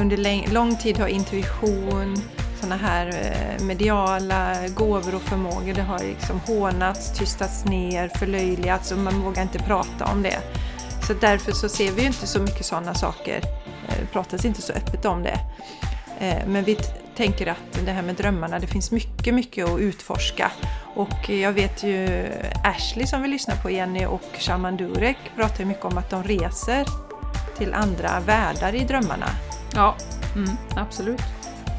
under lång tid har intuition, sådana här eh, mediala gåvor och förmågor, det har liksom hånats, tystats ner, förlöjligats och man vågar inte prata om det. Så därför så ser vi ju inte så mycket sådana saker, det pratas inte så öppet om det. Eh, men vi tänker att det här med drömmarna, det finns mycket, mycket att utforska. Och jag vet ju Ashley som vi lyssnar på, Jenny och Shaman Durek pratar ju mycket om att de reser till andra världar i drömmarna. Ja, mm, absolut.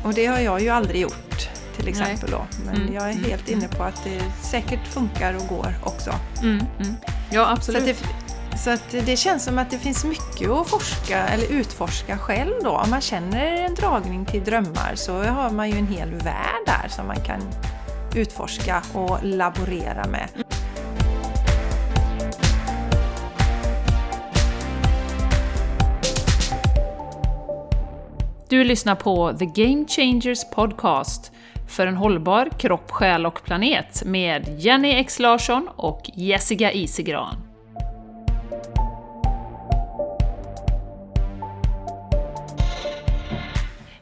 Och det har jag ju aldrig gjort till exempel Nej. då. Men mm, jag är mm, helt mm, inne på att det säkert funkar och går också. Mm, ja, absolut. Så det, så att det känns som att det finns mycket att forska eller utforska själv då. Om man känner en dragning till drömmar så har man ju en hel värld där som man kan utforska och laborera med. Du lyssnar på The Game Changers Podcast för en hållbar kropp, själ och planet med Jenny X Larsson och Jessica Isigran.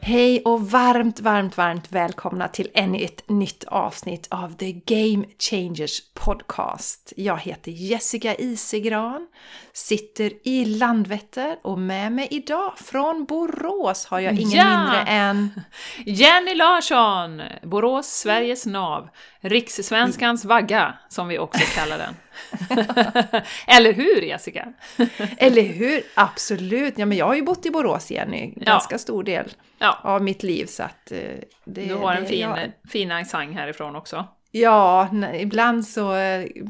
Hej och varmt, varmt, varmt välkomna till ännu ett nytt avsnitt av The Game Changers Podcast. Jag heter Jessica Isegran, sitter i Landvetter och med mig idag från Borås har jag ingen ja! mindre än... Jenny Larsson! Borås, Sveriges nav. Rikssvenskans vagga, som vi också kallar den. Eller hur Jessica? Eller hur? Absolut! Ja, men jag har ju bott i Borås, Jenny, ganska ja. stor del ja. av mitt liv. Så att, eh, det, du har en det, fin, jag... fin accent härifrån också. Ja, ibland så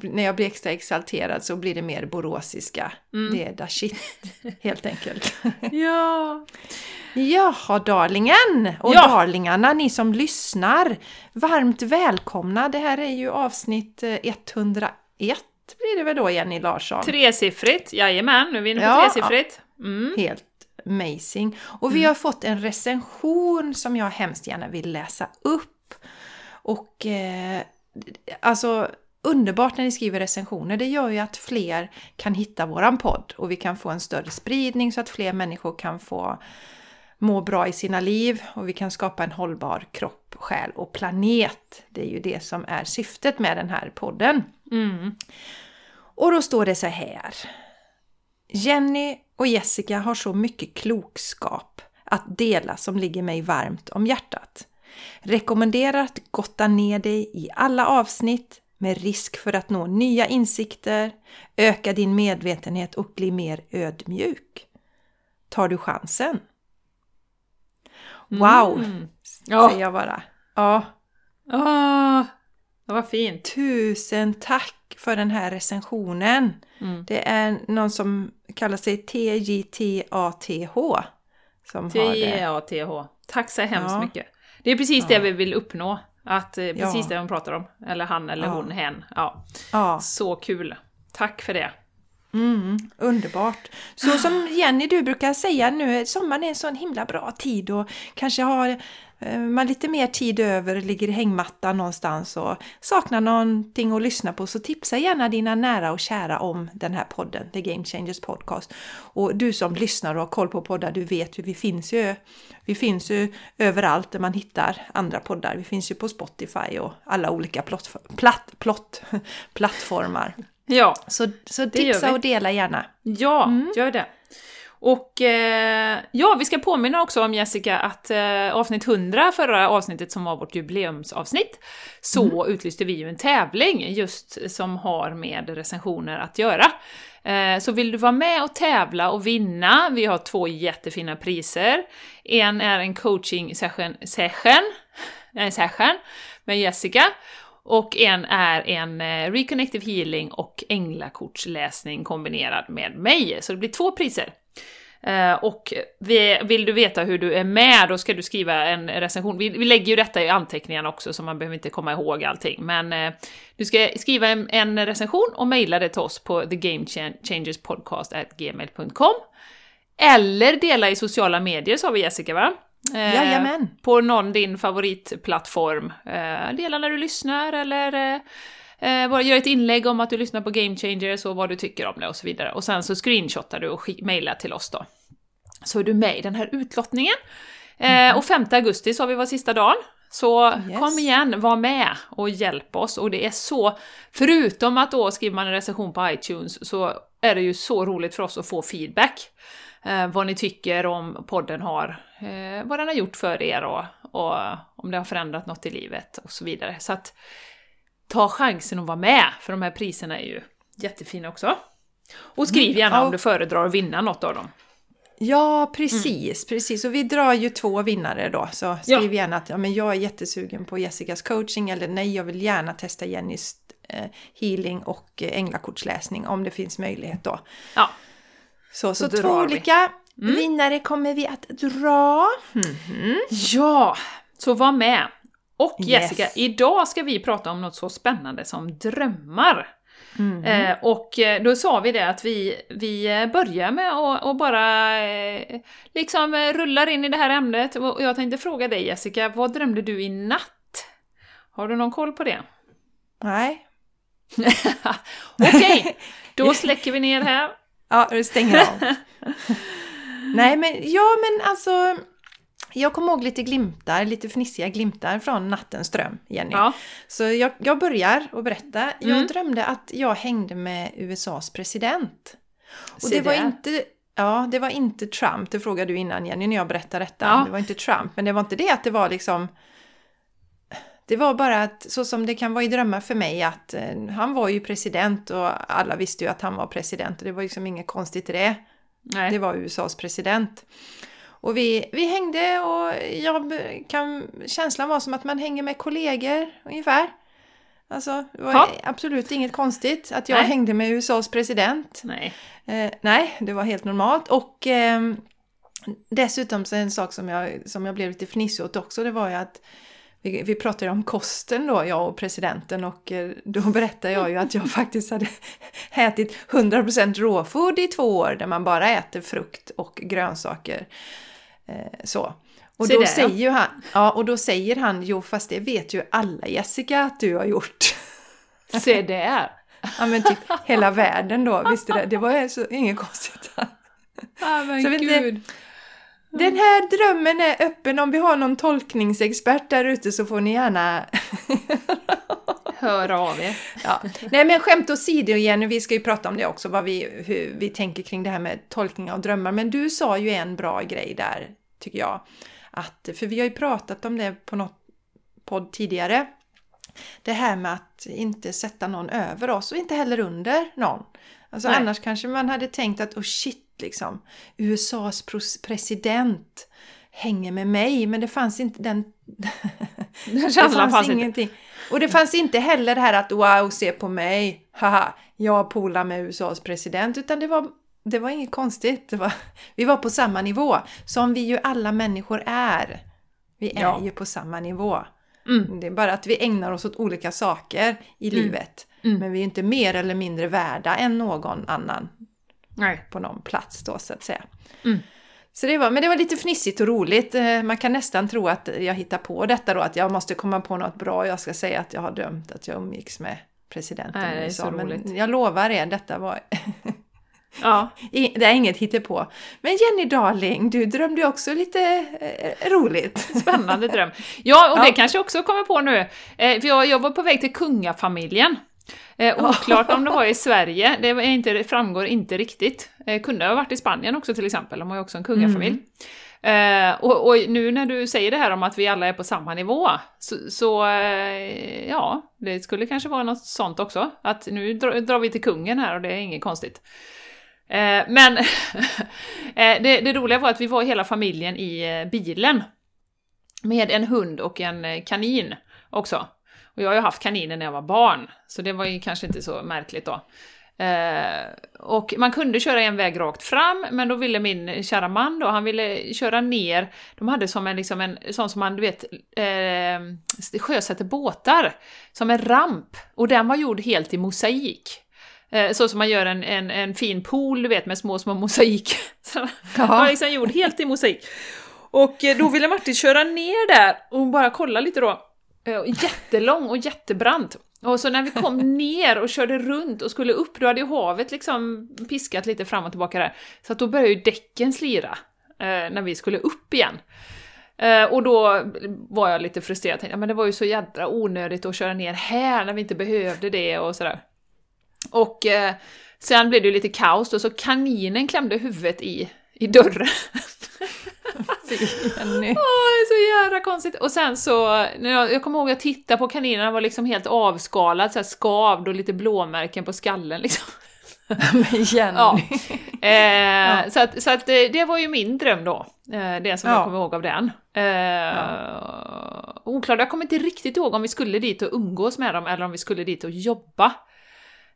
när jag blir extra exalterad så blir det mer boråsiska. Mm. Det är da shit, helt enkelt. ja! Jaha, darlingen! Och ja. darlingarna, ni som lyssnar, varmt välkomna! Det här är ju avsnitt 101 eh, blir det väl då, Jenny Larsson? Tresiffrigt, jajamän, nu är vi inne på ja, tresiffrigt. Mm. Helt amazing. Och vi mm. har fått en recension som jag hemskt gärna vill läsa upp. Och eh, alltså underbart när ni skriver recensioner. Det gör ju att fler kan hitta våran podd och vi kan få en större spridning så att fler människor kan få må bra i sina liv och vi kan skapa en hållbar kropp, själ och planet. Det är ju det som är syftet med den här podden. Mm. Och då står det så här. Jenny och Jessica har så mycket klokskap att dela som ligger mig varmt om hjärtat. Rekommenderar att gotta ner dig i alla avsnitt med risk för att nå nya insikter, öka din medvetenhet och bli mer ödmjuk. Tar du chansen? Wow! Mm. Säger jag bara. Ja. Åh, det var fint! Tusen tack för den här recensionen! Mm. Det är någon som kallar sig TJTATH. TJATH. Tack så hemskt ja. mycket! Det är precis ja. det vi vill uppnå. Att, eh, precis ja. det hon pratar om. Eller han eller hon, hen. Ja. Så kul! Tack för det! Mm, underbart! Så som Jenny du brukar säga nu, sommaren är en sån himla bra tid och kanske har man lite mer tid över, ligger i hängmattan någonstans och saknar någonting att lyssna på så tipsa gärna dina nära och kära om den här podden, The Game Changers Podcast. Och du som lyssnar och har koll på poddar, du vet ju, vi finns ju, vi finns ju överallt där man hittar andra poddar. Vi finns ju på Spotify och alla olika plott, platt, plott, plattformar. Ja, så, så tipsa och dela gärna. Ja, mm. gör det. Och eh, ja, vi ska påminna också om Jessica att eh, avsnitt 100, förra avsnittet som var vårt jubileumsavsnitt, så mm. utlyste vi ju en tävling just som har med recensioner att göra. Eh, så vill du vara med och tävla och vinna, vi har två jättefina priser. En är en coaching session, session, session med Jessica och en är en eh, Reconnective Healing och Änglakortsläsning kombinerad med mig. Så det blir två priser. Uh, och vill du veta hur du är med, då ska du skriva en recension. Vi, vi lägger ju detta i anteckningarna också, så man behöver inte komma ihåg allting. Men uh, du ska skriva en, en, recension och mejla det till oss på thegamechangerspodcast.gmail.com Eller dela i sociala medier, sa vi Jessica va? Eh, Jajamän. På någon din favoritplattform. Eh, dela när du lyssnar eller eh, bara gör ett inlägg om att du lyssnar på Game Changers och vad du tycker om det och så vidare. Och sen så screenshotar du och mejlar till oss då. så är du med i den här utlottningen. Eh, och 5 augusti sa vi var sista dagen. Så Yes. kom igen, var med och hjälp oss. Och det är så, förutom att då skriver man en recension på iTunes, så är det ju så roligt för oss att få feedback. Eh, vad ni tycker om podden har, eh, vad den har gjort för er och, och om det har förändrat något i livet och så vidare. Så att ta chansen att vara med, för de här priserna är ju jättefina också. Och skriv gärna ja. om du föredrar att vinna något av dem. Ja, precis, precis. Och vi drar ju två vinnare då, så skriv gärna att ja, men jag är jättesugen på Jessicas coaching eller nej, jag vill gärna testa Jennys eh, healing och eh, änglakortsläsning om det finns möjlighet då. Ja, Så, så, Så två drar vi. Mm. olika vinnare kommer vi att dra. Mhm. Ja, så var med! Och Yes. Jessica, idag ska vi prata om något så spännande som drömmar. Mhm. Eh, och eh, då sa vi det att vi, vi börjar med att och bara eh, liksom eh, rullar in i det här ämnet. Och jag tänkte fråga dig Jessica, vad drömde du i natt? Har du någon koll på det? Nej. Okej, då släcker vi ner här. Ja, du stänger av. Nej, men ja, men alltså. Jag kommer ihåg lite glimtar, lite fnissiga glimtar från nattens dröm, Jenny. Ja, Så jag, jag börjar att berätta. Jag Mm. drömde att jag hängde med USAs president. Och Se det var inte... Ja, det var inte Trump, det frågade du innan Jenny när jag berättade detta. Ja. Det var inte Trump, men det var inte det att det var liksom... Det var bara att, så som det kan vara i drömmar för mig, att eh, han var ju president och alla visste ju att han var president och det var liksom inget konstigt i det. nej. Det var USAs president. Och vi, vi hängde och jag kan, känslan var som att man hänger med kollegor ungefär. Alltså, det var Ja. absolut inget konstigt att jag Nej. hängde med USAs president. nej. Eh, nej, det var helt normalt. Och ehm, dessutom så en sak som jag, som jag blev lite fnissig åt också, det var ju att vi, vi pratade om kosten då, jag och presidenten, och eh, då berättade jag ju att jag faktiskt hade ätit 100% råfood i två år, där man bara äter frukt och grönsaker. Eh, så. Och Se då, ja. säger ju han, ja, och då säger han, jo fast det vet ju alla Jessica att du har gjort. Se där! Ja men typ hela världen då, visste det? Det var så, inget konstigt. Ah, men Så vet inte- gud! Den här drömmen är öppen, om vi har någon tolkningsexpert där ute så får ni gärna... Hör av er. ja. Nej men skämt åsido Jenny, vi ska ju prata om det också, vad vi, hur vi tänker kring det här med tolkning av drömmar. Men du sa ju en bra grej där, tycker jag. Att, för vi har ju pratat om det på något podd tidigare. Det här med att inte sätta någon över oss och inte heller under någon. Alltså Nej. annars kanske man hade tänkt att oh shit liksom, USAs president hänger med mig, men det fanns inte den... Det fanns fanns inte. ingenting. Och det fanns inte heller det här att wow, se på mig, haha, jag polar med USAs president, utan det var, det var inget konstigt. Det var, vi var på samma nivå, som vi ju alla människor är. Vi är Ja. ju på samma nivå. Mm. Det är bara att vi ägnar oss åt olika saker i Mm. livet. Mm. Men vi är inte mer eller mindre värda än någon annan Nej. på någon plats då så att säga. Mm. Så det var, men det var lite fnissigt och roligt. Eh, Man kan nästan tro att jag hittar på detta då, att jag måste komma på något bra. Jag ska säga att jag har dömt att jag umgicks med presidenten Nej, i USA. Men jag lovar er, detta var... Ja. det är inget hittepå. Men Jenny Darling, du drömde också lite eh, roligt. Spännande dröm. Ja, och det Ja. kanske också kommer på nu. Eh, för jag, jag var på väg till kungafamiljen. Eh, oklart om det var i Sverige, det inte, framgår inte riktigt. Eh, kunde ha varit i Spanien också till exempel, de har ju också en kungafamilj. Eh, och, och nu när du säger det här om att vi alla är på samma nivå, så, så eh, ja, det skulle kanske vara något sånt också. Att nu drar, drar vi till kungen här och det är inget konstigt. Eh, men eh, det, det roliga var att vi var hela familjen i eh, bilen. Med en hund och en eh, kanin också. Och jag har ju haft kaniner när jag var barn, så det var ju kanske inte så märkligt då. Eh, och man kunde köra en väg rakt fram, men då ville min kära man då, han ville köra ner, de hade som en, liksom en sån som man, du vet, eh, sjösätter båtar, som en ramp, och den var gjord helt i mosaik. Eh, så som man gör en, en, en fin pool, du vet, med små, små mosaik. Så den var liksom gjord helt i mosaik. Och eh, då ville Martin köra ner där och bara kolla lite då. Eh, Jättelång och jättebrant. Och så när vi kom ner och körde runt och skulle upp, då hade ju havet liksom piskat lite fram och tillbaka där. Så att då började ju däcken slira. när vi skulle upp igen. Och då var jag lite frustrerad, tänkte men det var ju så jädra onödigt att köra ner här när vi inte behövde det och sådär. Och eh, sen blev det ju lite kaos då, så kaninen klämde huvudet i, i dörren. Fy, Jenny. Åh, det är så jävla konstigt! Och sen så, när jag, jag kommer ihåg att jag tittade på kaninen, den var liksom helt avskalad, så här skavd och lite blåmärken på skallen liksom. Men Jenny. Ja. Eh, Så att, så att det, det var ju min dröm då, eh, det som Ja. jag kommer ihåg av den. Eh, Oklart, jag kommer inte riktigt ihåg om vi skulle dit och umgås med dem eller om vi skulle dit och jobba.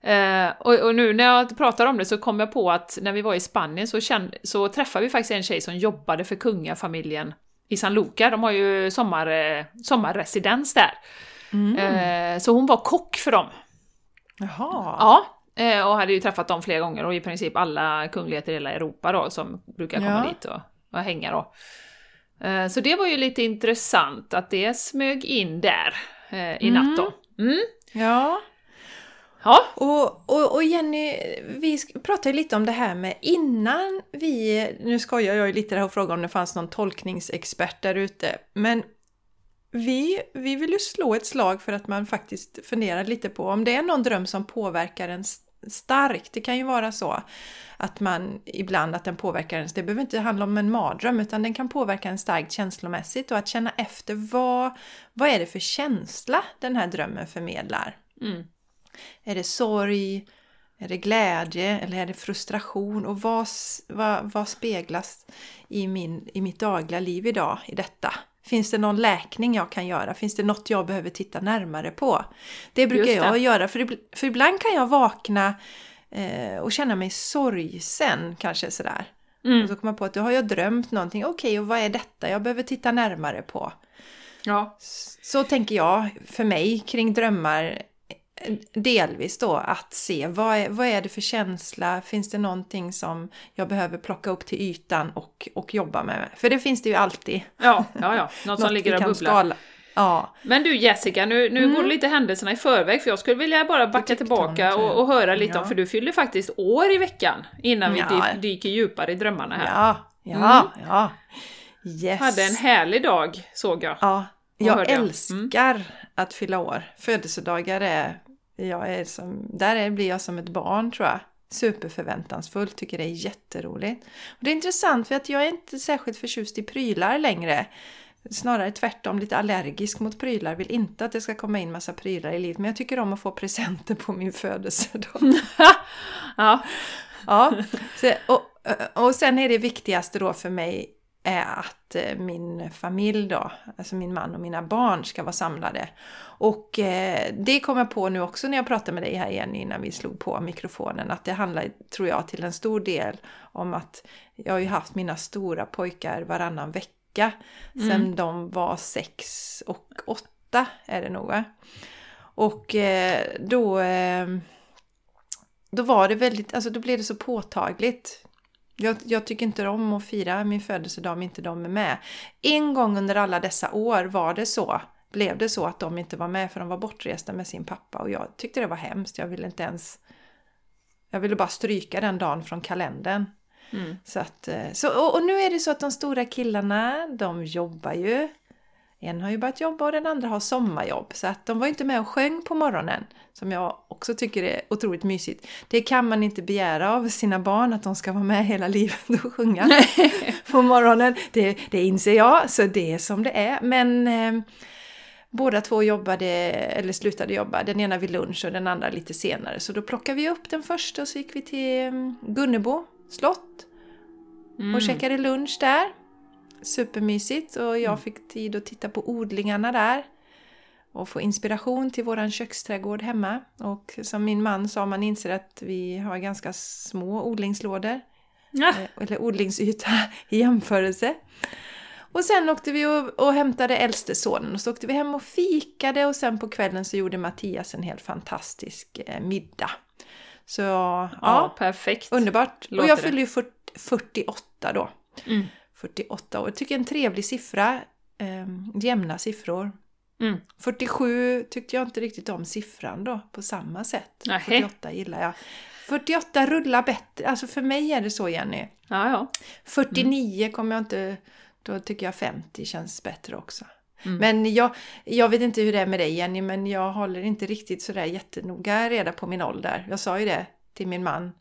Eh, och, och nu när jag pratar om det så kom jag på att när vi var i Spanien så, kände, så träffade vi faktiskt en tjej som jobbade för kungafamiljen i San Luca. De har ju sommar, eh, sommarresidens där. Mm. Eh, så hon var kock för dem. Jaha. Ja, eh, och hade ju träffat dem flera gånger och i princip alla kungligheter i hela Europa då som brukar komma Ja. dit och, och hänga då. Eh, Så det var ju lite intressant att det smög in där i natt då. Mm. Ja. Ja, Och, och, och Jenny, vi pratade ju lite om det här med innan vi... Nu skojar jag ju lite där och frågar om det fanns någon tolkningsexpert där ute. Men vi, vi vill ju slå ett slag för att man faktiskt funderar lite på om det är någon dröm som påverkar en starkt. Det kan ju vara så att man ibland att den påverkar ens. Det behöver inte handla om en mardröm utan den kan påverka en starkt känslomässigt och att känna efter vad, vad är det för känsla den här drömmen förmedlar. mm. Är det sorg? Är det glädje? Eller är det frustration? Och vad, vad, vad speglas i, min, i mitt dagliga liv idag i detta? Finns det någon läkning jag kan göra? Finns det något jag behöver titta närmare på? Det brukar det. jag göra, för, för ibland kan jag vakna eh, och känna mig sorgsen kanske sådär. Och Mm. så kommer jag på att då har jag drömt någonting. Okej, och vad är detta? Jag behöver titta närmare på. ja. Så tänker jag för mig kring drömmar delvis då att se vad är, vad är det för känsla, finns det någonting som jag behöver plocka upp till ytan och, och jobba med? För det finns det ju alltid. Ja, ja, ja. Något som ligger vi och bubblar. skala. Ja, Men du Jessica, nu, nu Mm. går lite händelserna i förväg för jag skulle vilja bara backa tillbaka och, jag. och höra lite Ja. om, för du fyller faktiskt år i veckan innan vi Ja. dy- dyker djupare i drömmarna här. ja, ja, ja. Yes. Hade en härlig dag såg jag. Ja, jag? Mm. älskar att fylla år. Födelsedagar är, jag är som, där är, blir jag som ett barn tror jag. Superförväntansfull, tycker det är jätteroligt. Och det är intressant för att jag är inte särskilt förtjust i prylar längre. Snarare tvärtom, lite allergisk mot prylar. Vill inte att det ska komma in massa prylar i livet. Men jag tycker om att få presenter på min födelsedag. Ja, Ja, så, och, och sen är det viktigaste då för mig är att eh, min familj då, alltså min man och mina barn ska vara samlade. Och eh, det kom jag på nu också när jag pratade med dig här igen innan vi slog på mikrofonen, att det handlar, tror jag, till en stor del om att jag har ju haft mina stora pojkar varannan vecka sedan de var sex och åtta är det nog va? Och eh, då eh, då var det väldigt, alltså då blev det så påtagligt. Jag, jag tycker inte om att fira min födelsedag om inte de är med. En gång under alla dessa år var det så, blev det så att de inte var med för de var bortresta med sin pappa och jag tyckte det var hemskt. Jag ville inte ens... Jag ville bara stryka den dagen från kalendern. Mm. Så att, eh, så, och, och nu är det så att de stora killarna, de jobbar ju. En har ju börjat jobba och den andra har sommarjobb. Så att de var ju inte med och sjöng på morgonen. Som jag också tycker är otroligt mysigt. Det kan man inte begära av sina barn att de ska vara med hela livet och sjunga på morgonen. Det, det inser jag, så det är som det är. Men eh, båda två jobbade, eller slutade jobba. Den ena vid lunch och den andra lite senare. Så då plockade vi upp den första och så gick vi till eh, Gunnebo slott Mm. och käkade lunch där. Supermysigt och jag fick tid att titta på odlingarna där. Och få inspiration till våran köksträdgård hemma. Och som min man sa, man inser att vi har ganska små odlingslådor. Ja. eh, Eller odlingsyta i jämförelse. Och sen åkte vi och, och hämtade äldste sonen och så åkte vi hem och fikade och sen på kvällen så gjorde Mattias en helt fantastisk eh, middag. Så ja, ja, perfekt. Underbart! Låter och jag fyller ju 40, 48 då. Mm. 48 år. Jag tycker en trevlig siffra. Eh, jämna siffror. Mm. 47 tyckte jag inte riktigt om siffran då på samma sätt. Nähä. 48 gillar jag. 48 rullar bättre. Alltså för mig är det så Jenny. Ja, ja. 49 kommer jag inte... Då tycker jag 50 känns bättre också. Mm. Men jag, jag vet inte hur det är med dig Jenny, men jag håller inte riktigt sådär jättenoga reda på min ålder. Jag sa ju det till min man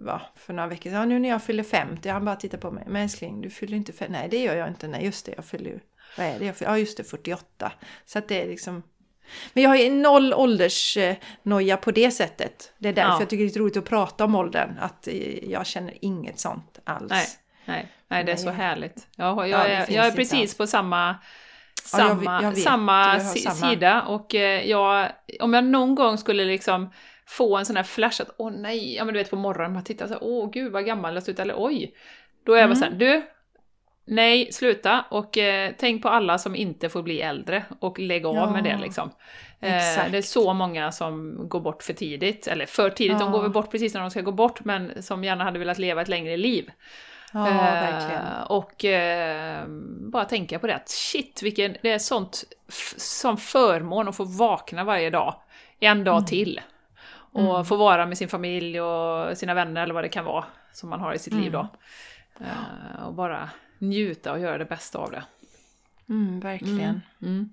va, för några veckor sedan. Ja, nu när jag fyller 50, han bara tittar på mig. Men älskling, du fyller inte 50. Nej, det gör jag inte. Nej, just det, jag fyller ju... Vad är det? Jag fyller, ja, just det, 48. Så att det är liksom... Men jag har ju noll åldersnoja på det sättet. Det är därför Ja. jag tycker det är lite roligt att prata om åldern. Att eh, jag känner inget sånt alls. Nej, nej, nej, det är så härligt. Jag, jag, Ja, jag är precis på samma, Ja, samma, vet- jag samma, samma. sida. Och eh, jag, om jag någon gång skulle liksom få en sån här flash att åh nej, ja men du vet på morgonen man tittar så här, åh gud vad gammal jag ser ut, eller oj. Då är jag bara Mm. såhär, du, nej, sluta och eh, tänk på alla som inte får bli äldre och lägg av Ja, med det liksom. Eh, det är så många som går bort för tidigt, eller för tidigt, de Ja. går väl bort precis när de ska gå bort, men som gärna hade velat leva ett längre liv. Ja, Eh. Och eh, bara tänka på det att shit, vilken, det är sånt som förmån att få vakna varje dag, en dag Mm. till. Och få vara med sin familj och sina vänner eller vad det kan vara som man har i sitt liv då. Mm. Eh, och bara njuta och göra det bästa av det. Mm, verkligen. Mm.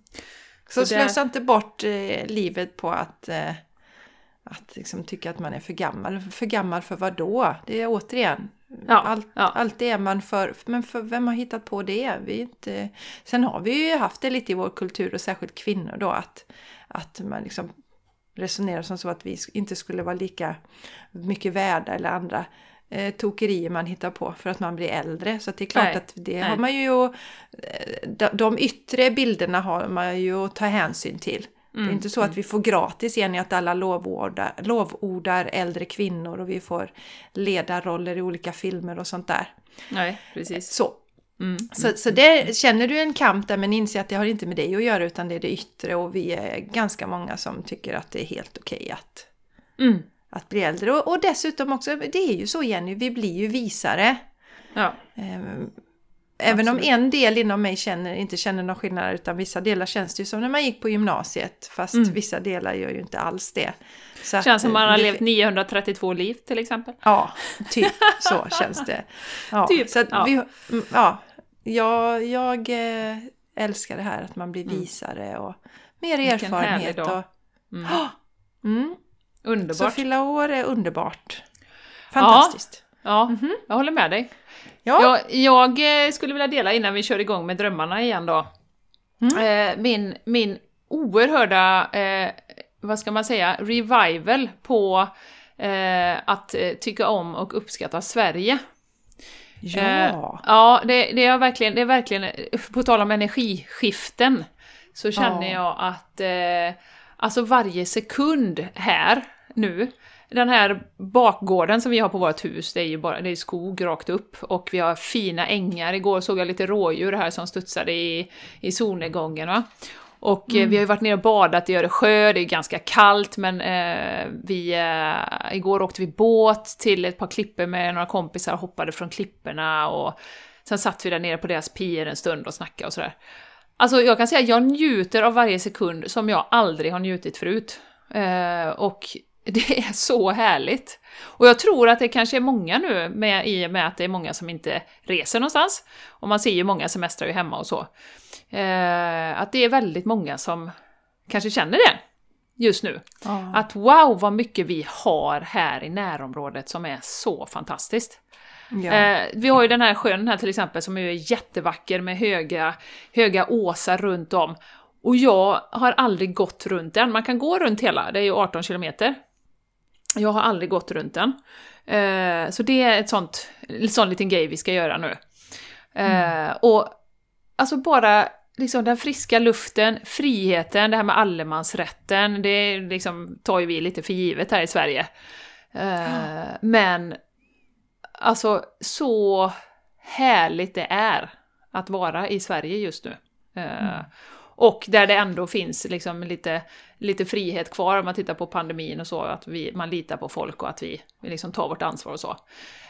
Så, Så det- slösa inte bort eh, livet på att, eh, att liksom tycka att man är för gammal. För gammal för vad då? Det är återigen, Ja, allt, ja. allt det är man för. Men för vem har hittat på det? Vi inte, sen har vi ju haft det lite i vår kultur och särskilt kvinnor då att, att man liksom resonerar som så att vi inte skulle vara lika mycket värda eller andra eh, tokerier man hittar på för att man blir äldre. Så det är klart Nej, att det nej. har man ju... eh, De, de yttre bilderna har man ju att ta hänsyn till. Det är Mm, inte så att vi får gratis igen i att alla lovordar, lovordar äldre kvinnor och vi får ledarroller i olika filmer och sånt där. Nej, precis. Så, Mm. så, så det, känner du en kamp där men inser att det har inte med dig att göra utan det är det yttre och vi är ganska många som tycker att det är helt okej att, Mm. att bli äldre. Och, och dessutom också, det är ju så Jenny, vi blir ju visare. Ja. Ehm, Även om Absolut. en del inom mig känner, inte känner någon skillnad utan vissa delar känns det ju som när man gick på gymnasiet fast Mm. vissa delar gör ju inte alls det. Så Känns som att, man har det- levt 932 liv till exempel. Ja, typ så känns det. Ja, Typ, så ja. Vi, mm, ja, jag, eh, älskar det här att man blir Mm. visare och mer Vilken erfarenhet. Och, Mm. Ja, mm, så Underbart. fylla år är underbart. Fantastiskt. Ja, Mhm. jag håller med dig. Ja, Jag, jag eh, skulle vilja dela innan vi kör igång med drömmarna igen då. Mm. Eh, min, min oerhörda, eh, vad ska man säga, revival på eh, att tycka om och uppskatta Sverige. Ja. Eh, ja, det, det, är verkligen, det är verkligen, på tal om energiskiften, så känner Ja. jag att eh, alltså varje sekund här nu, den här bakgården som vi har på vårt hus, det är ju bara det är skog rakt upp och vi har fina ängar. Igår såg jag lite rådjur här som studsade i, i solnedgången. Va? Och mm. vi har ju varit nere och badat i Öresjö, det är ganska kallt men eh, vi, eh, igår åkte vi båt till ett par klippor med några kompisar och hoppade från klipporna och sen satt vi där nere på deras pier en stund och snackade och sådär. Alltså jag kan säga att jag njuter av varje sekund som jag aldrig har njutit förut. Eh, och det är så härligt. Och jag tror att det kanske är många nu, med, i och med att det är många som inte reser någonstans. Och man ser ju många semestrar ju hemma och så. Eh, att det är väldigt många som kanske känner det just nu. ja. Att wow vad mycket vi har här i närområdet som är så fantastiskt. ja. Eh, vi har ju den här sjön här till exempel som är jättevacker med höga, höga åsar runt om. Och jag har aldrig gått runt den. Man kan gå runt hela, det är ju 18 kilometer. Jag har aldrig gått runt den. Eh, så det är ett sånt, en sån liten grej vi ska göra nu. Eh, och alltså bara liksom den friska luften, friheten, det här med allemansrätten, det liksom tar ju vi lite för givet här i Sverige. Eh, Men alltså så härligt det är att vara i Sverige just nu. Eh, Och där det ändå finns liksom lite, lite frihet kvar om man tittar på pandemin och så, att vi, man litar på folk och att vi, vi liksom tar vårt ansvar och så.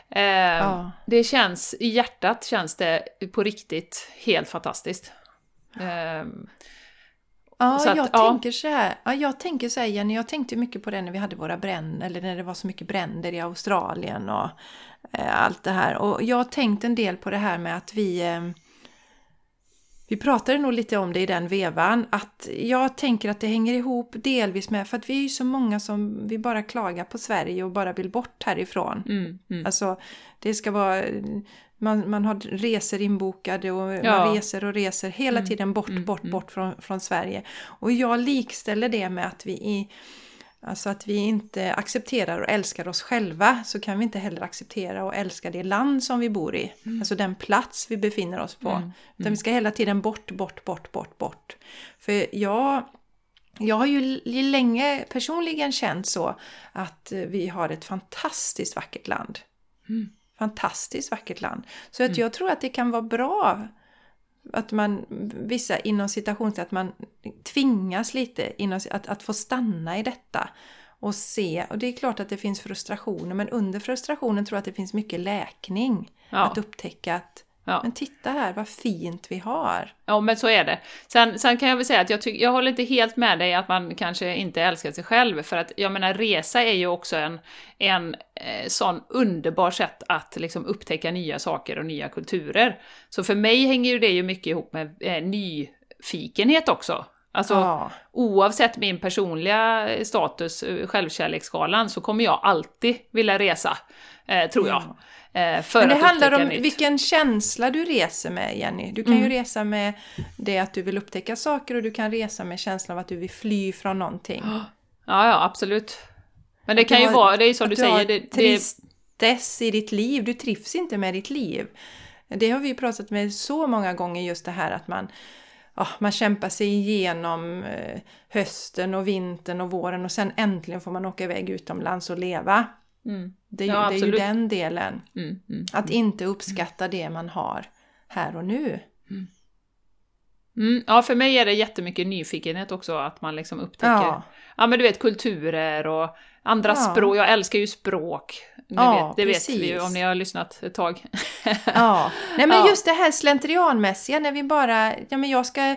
Eh, Ja. Det känns, i hjärtat känns det på riktigt helt fantastiskt. Eh, Ja, att, jag ja. tänker så här. Ja, jag tänker så här, Jenny, jag tänkte mycket på det när vi hade våra bränder, eller när det var så mycket bränder i Australien och eh, allt det här. Och jag har tänkt en del på det här med att vi... Vi pratade nog lite om det i den vevan, att jag tänker att det hänger ihop delvis med, för att vi är ju så många som vi bara klagar på Sverige och bara vill bort härifrån. Mm, mm. Alltså, det ska vara... Man, man har resor inbokade och Ja. man reser och reser hela Mm, tiden bort, mm, bort, mm. bort från, från Sverige. Och jag likställer det med att vi i, Alltså att vi inte accepterar och älskar oss själva så kan vi inte heller acceptera och älska det land som vi bor i. Alltså den plats vi befinner oss på. Mm, Utan vi ska hela tiden bort, bort, bort, bort, bort. För jag, jag har ju länge personligen känt så att eh, vi har ett fantastiskt vackert land. Mm. Fantastiskt vackert land. Så att jag tror att det kan vara bra att man, vissa inom citationstecken, att man tvingas lite inom, att, att få stanna i detta och se. Och det är klart att det finns frustrationer, men under frustrationen tror jag att det finns mycket läkning. Ja. Att upptäcka att, Ja. men titta här vad fint vi har. Ja, men så är det. Sen, sen kan jag väl säga att jag, tyck, jag håller inte helt med dig att man kanske inte älskar sig själv, för att jag menar, resa är ju också en, en eh, sån underbar sätt att liksom upptäcka nya saker och nya kulturer. Så för mig hänger ju det ju mycket ihop med eh, nyfikenhet också. Alltså, ja. oavsett min personliga status, eh, självkärleksskalan, så kommer jag alltid vilja resa, eh, tror jag. Eh, för Men det handlar om nytt. vilken känsla du reser med, Jenny. Du kan ju Mm. resa med det att du vill upptäcka saker och du kan resa med känslan av att du vill fly från någonting. Ja, ja, absolut. Men det kan du ju har- vara, det är ju som du har säger, det, tristess i ditt liv. Du trivs inte med ditt liv. Det har vi ju pratat med så många gånger, just det här att man, ja, man kämpar sig igenom eh, hösten och vintern och våren och sen äntligen får man åka iväg utomlands och leva. Mm, Det är, ju, Ja, det är ju den delen. mm, mm. Att inte uppskatta det man har här och nu. Mm, ja, för mig är det jättemycket nyfikenhet också, att man liksom upptäcker, ja, Ja, men du vet kulturer och andra Ja. språk, jag älskar ju språk. Det, Ja, vet, det vet vi ju precis. om ni har lyssnat ett tag. Ja, nej men just det här slentrianmässiga när vi bara, ja men jag ska,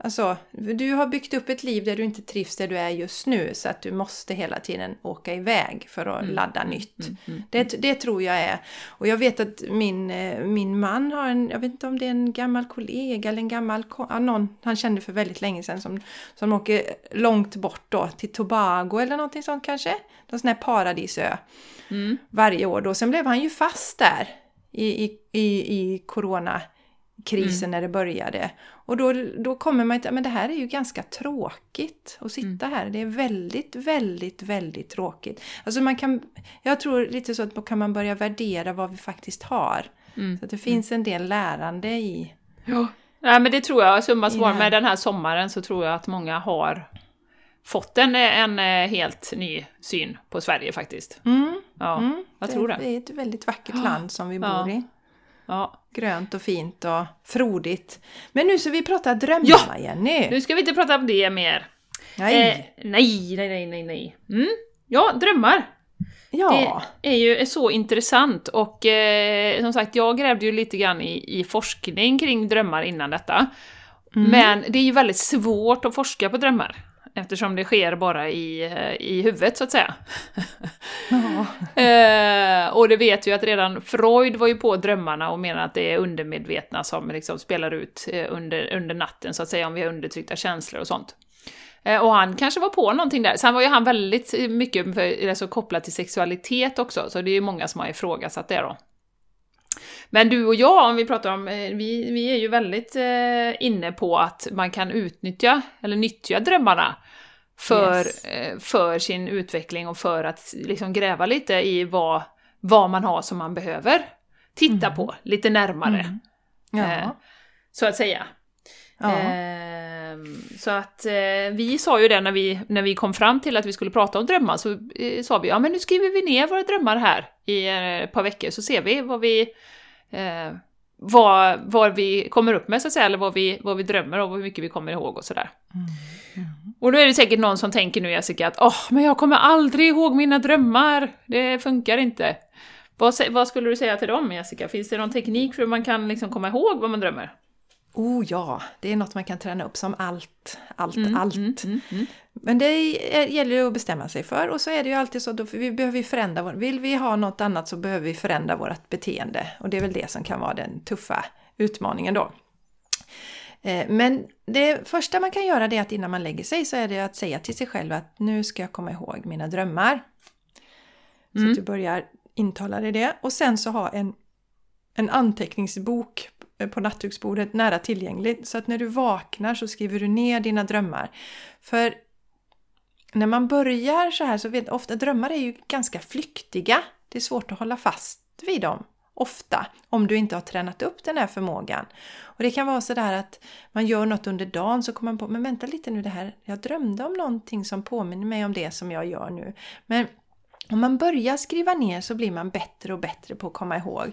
alltså du har byggt upp ett liv där du inte trivs där du är just nu så att du måste hela tiden åka iväg för att ladda nytt. Mm, mm. Det, det tror jag är. Och jag vet att min, eh, min man har en, jag vet inte om det är en gammal kollega eller en gammal, ja, någon han kände för väldigt länge sedan som, som åker långt bort då till Tobago eller någonting sånt kanske. Någon sån här paradisö Mm. varje år då. Sen blev han ju fast där i, i, i, i coronakrisen Mm. när det började. Och då, då kommer man till men det här är ju ganska tråkigt att sitta Mm. här. Det är väldigt, väldigt, väldigt tråkigt. Alltså man kan, jag tror lite så att då kan man börja värdera vad vi faktiskt har. Mm. Så att det finns en del lärande i... Ja. Nej, men det tror jag, summa I summarum, med den här sommaren så tror jag att många har fått en, en eh, helt ny syn på Sverige faktiskt. Mm, Ja, mm, jag tror det. Det är ett väldigt vackert land som vi bor Ja. i. Ja. Grönt och fint och frodigt. Men nu ska vi prata drömmar, Ja! Jenny! Nu ska vi inte prata om det mer. Nej! Eh, nej, nej, nej, nej, nej. Mm. Ja, drömmar. ja. Det är ju så intressant och eh, som sagt, jag grävde ju lite grann i, i forskning kring drömmar innan detta. Mm. Men det är ju väldigt svårt att forska på drömmar. Eftersom det sker bara i, eh, i huvudet, så att säga. Eh, och det vet ju att redan Freud var ju på drömmarna och menar att det är undermedvetna som liksom spelar ut eh, under, under natten, så att säga, om vi har undertryckta känslor och sånt. Eh, och han kanske var på någonting där. Sen var ju han väldigt mycket för, alltså, kopplad till sexualitet också, så det är ju många som har ifrågasatt det då. Men du och jag, om vi pratar om, eh, vi, vi är ju väldigt eh, inne på att man kan utnyttja, eller nyttja drömmarna för, Yes. eh, för sin utveckling och för att liksom gräva lite i vad, vad man har som man behöver titta Mm. på lite närmare, Mm. Eh, så att säga. ja. Ehm, så att eh, vi sa ju det när vi, när vi kom fram till att vi skulle prata om drömmar, så eh, sa vi ja men nu skriver vi ner våra drömmar här i eh, ett par veckor så ser vi vad vi vad, vad vi kommer upp med så att säga, eller vad vi, vad vi drömmer och hur mycket vi kommer ihåg och sådär. Mm. Och då är det säkert någon som tänker nu Jessica att åh, men jag kommer aldrig ihåg mina drömmar, det funkar inte. Vad, vad skulle du säga till dem Jessica? Finns det någon teknik för hur man kan liksom komma ihåg vad man drömmer? Oh ja, det är något man kan träna upp som allt, allt, Mm, allt. mm, mm, mm. Men det är, gäller ju att bestämma sig för och så är det ju alltid så, då, vi behöver förändra vår, vill vi ha något annat så behöver vi förändra vårt beteende och det är väl det som kan vara den tuffa utmaningen då. Eh, Men det första man kan göra det är att innan man lägger sig så är det att säga till sig själv att nu ska jag komma ihåg mina drömmar. Så Mm. att du börjar intala dig det och sen så ha en, en anteckningsbok Eh, på nattduksbordet nära tillgängligt så att när du vaknar så skriver du ner dina drömmar. För när man börjar så här så vet ofta drömmar är ju ganska flyktiga. Det är svårt att hålla fast vid dem. Ofta, om du inte har tränat upp den här förmågan. Och det kan vara så där att man gör något under dagen så kommer man på, men vänta lite nu det här, jag drömde om någonting som påminner mig om det som jag gör nu. Men om man börjar skriva ner så blir man bättre och bättre på att komma ihåg.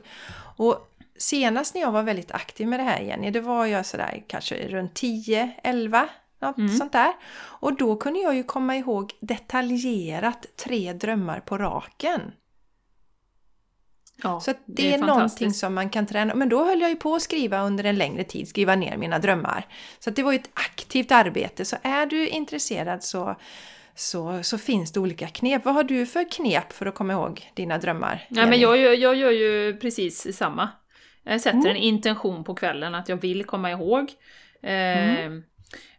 Och senast när jag var väldigt aktiv med det här Jenny, det var jag sådär kanske runt 10, 11, något Mm. sånt där. Och då kunde jag ju komma ihåg detaljerat tre drömmar på raken. Ja, Så att det, är, någonting fantastiskt. som man kan träna. Men då höll jag ju på att skriva under en längre tid, skriva ner mina drömmar. Så att det var ju ett aktivt arbete. Så är du intresserad så, så, så finns det olika knep. Vad har du för knep för att komma ihåg dina drömmar? Nej, men jag, jag gör ju precis samma. Jag sätter Mm. en intention på kvällen att jag vill komma ihåg. Eh, Mm.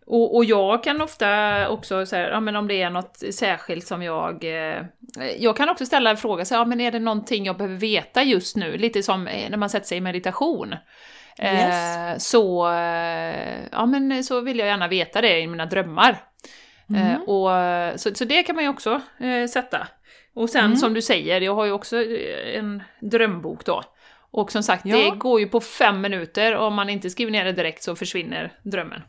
och, och jag kan ofta också säga, ja men om det är något särskilt som jag... Eh, jag kan också ställa en fråga, så, ja men är det någonting jag behöver veta just nu? Lite som eh, när man sätter sig i meditation. Eh, Yes. så, eh, ja men så vill jag gärna veta det i mina drömmar. Mm. Eh, och, så, så det kan man ju också eh, sätta. Och sen Mm. som du säger, jag har ju också eh, en drömbok då. Och som sagt, Ja. det går ju på fem minuter och om man inte skriver ner det direkt så försvinner drömmen.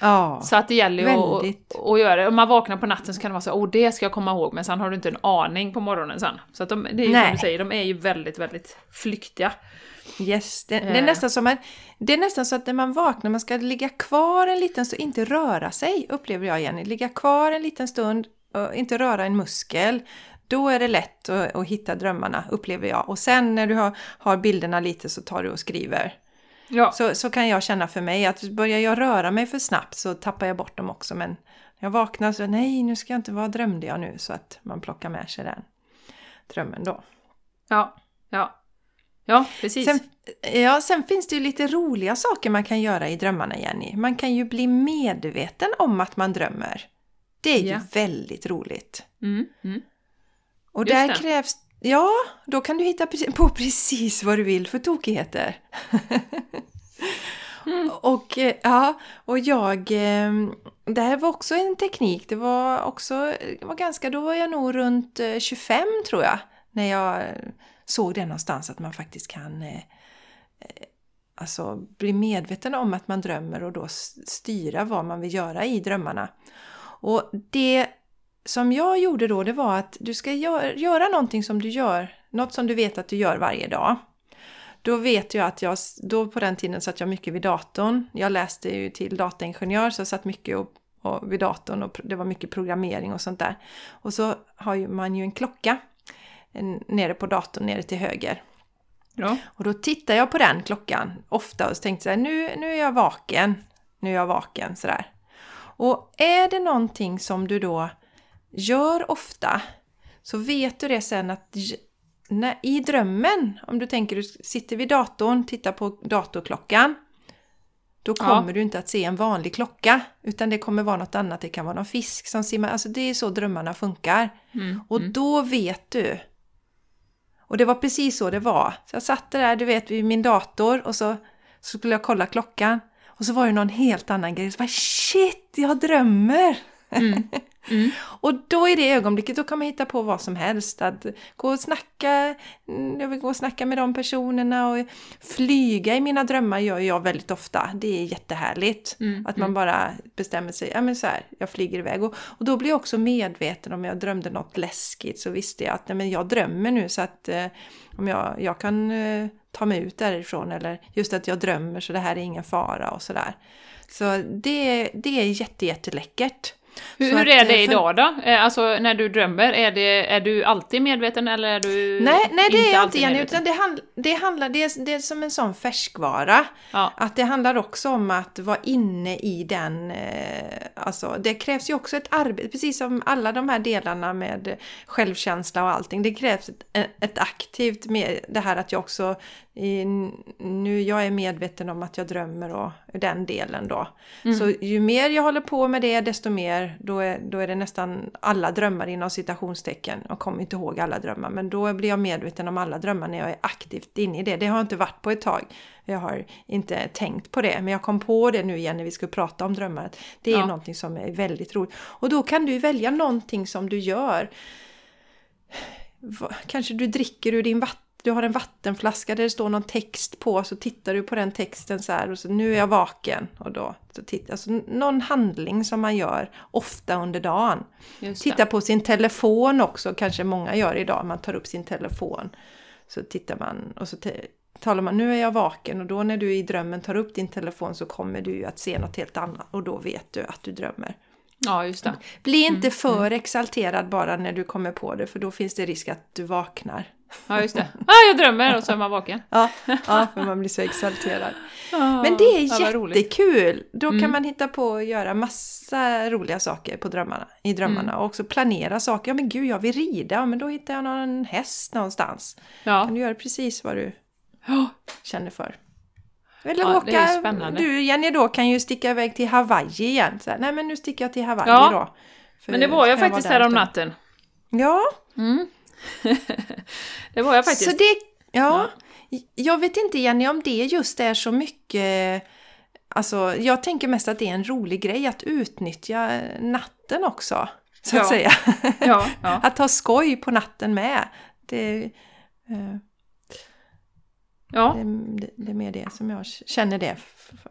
Ja, Så att det gäller ju att, väldigt. att göra det. Om man vaknar på natten så kan det vara så åh det ska jag komma ihåg, men sen har du inte en aning på morgonen sen. Så att de, det är ju som Nej. du säger, de är ju väldigt, väldigt flyktiga. yes. det, det, är Eh. nästan som man, det är nästan så att när man vaknar, man ska ligga kvar en liten stund, inte röra sig, upplever jag Jenny. Ligga kvar en liten stund och inte röra en muskel. Då är det lätt att, att hitta drömmarna, upplever jag. Och sen när du har, har bilderna lite så tar du och skriver. Ja, Så, så kan jag känna för mig att börjar jag röra mig för snabbt så tappar jag bort dem också. Men jag vaknar så nej, nu ska jag inte, vad drömde jag nu? Så att man plockar med sig den drömmen då. ja, ja. Ja, precis. Sen, ja, sen finns det ju lite roliga saker man kan göra i drömmarna, Jenny. Man kan ju bli medveten om att man drömmer. Det är ju Ja. väldigt roligt. Mm, mm. Och Just där det. krävs... Ja, då kan du hitta på precis vad du vill för tokigheter. Mm. Och eh, ja, och jag... eh, Det här var också en teknik. Det var också... Det var ganska... Då var jag nog runt eh, 25 tror jag. När jag eh, såg det någonstans att man faktiskt kan... eh, eh, Alltså bli medveten om att man drömmer och då styra vad man vill göra i drömmarna. Och det som jag gjorde då, det var att du ska gör, göra någonting som du gör, något som du vet att du gör varje dag. Då vet jag att jag, då på den tiden satt jag mycket vid datorn. Jag läste ju till dataingenjör så jag satt mycket och, och vid datorn och det var mycket programmering och sånt där. Och så har ju man ju en klocka en, nere på datorn, nere till höger. Ja. Och då tittar jag på den klockan ofta och så tänkte jag nu, nu är jag vaken. Nu är jag vaken sådär. Och är det någonting som du då gör ofta så vet du det sen att när, i drömmen, om du tänker du sitter vid datorn, tittar på datorklockan. Då Ja. kommer du inte att se en vanlig klocka utan det kommer vara något annat. Det kan vara någon fisk som simmar. Alltså det är så drömmarna funkar. Mm, Och mm. då vet du. Och det var precis så det var. Så jag satt där, du vet, vid min dator och så, så skulle jag kolla klockan. Och så var det någon helt annan grej. Så bara, shit, jag drömmer! Mm. Mm. Och då i det ögonblicket, då kan man hitta på vad som helst. Att gå och snacka, mm, jag vill gå och snacka med de personerna och flyga i mina drömmar gör jag väldigt ofta. Det är jättehärligt. Mm, Att man bara bestämmer sig, ja men så här, jag flyger iväg. Och, och då blir jag också medveten om jag drömde något läskigt så visste jag att nej, men jag drömmer nu så att eh, om jag, jag kan eh, ta mig ut därifrån eller just att jag drömmer så det här är ingen fara och sådär. Så det, det är jätte, jätteläckert. Hur, hur är eh, det för- idag då? Eh, Alltså när du drömmer, är, det, är du alltid medveten eller är du Nej, nej det är jag inte alltid Jenny, utan det, handl- det handlar, det är, det är som en sån färskvara. Ja. Att det handlar också om att vara inne i den, eh, alltså det krävs ju också ett arbete, precis som alla de här delarna med självkänsla och allting. Det krävs ett, ett aktivt med det här att jag också, i, nu jag är medveten om att jag drömmer och den delen då. Så ju mer jag håller på med det, desto mer, då är, då är det nästan alla drömmar inom citationstecken. Jag kommer inte ihåg alla drömmar, men då blir jag medveten om alla drömmar när jag är aktivt inne i det. Det har jag inte varit på ett tag. Jag har inte tänkt på det, men jag kom på det nu igen när vi skulle prata om drömmar. Det är Ja. någonting som är väldigt roligt. Och då kan du välja någonting som du gör. Kanske du dricker ur din vatten du har en vattenflaska där det står någon text på så tittar du på den texten så här och så nu är jag vaken och då så titta, alltså någon handling som man gör ofta under dagen. Titta på sin telefon också, kanske många gör idag. Man tar upp sin telefon. Så tittar man och så talar man nu är jag vaken och då när du i drömmen tar upp din telefon så kommer du att se något helt annat och då vet du att du drömmer. Ja, just det. Bli Mm, inte för exalterad bara när du kommer på det för då finns det risk att du vaknar. Ja, just det. Ah, jag drömmer och så är man vaken. Ja, ja för man blir så exalterad. Ah, Men det är ja, jättekul! Då kan Mm. man hitta på att göra massa roliga saker på drömmarna, i drömmarna Mm. och också planera saker. Ja men gud, jag vill rida, ja, men då hittar jag någon häst någonstans. Ja. Kan du göra precis vad du känner för. Eller Ja, åka, du Jenny då kan ju sticka iväg till Hawaii igen. Så nej men nu sticker jag till Hawaii Ja, då. Men det var jag faktiskt här om natten. Ja, Mm. det var jag faktiskt. Så det, ja, jag vet inte Jenny om det just är så mycket... Alltså, jag tänker mest att det är en rolig grej att utnyttja natten också. Så att Ja. säga. Ja, ja. Att ha skoj på natten med. Det, eh, ja. det, det är mer det som jag känner det.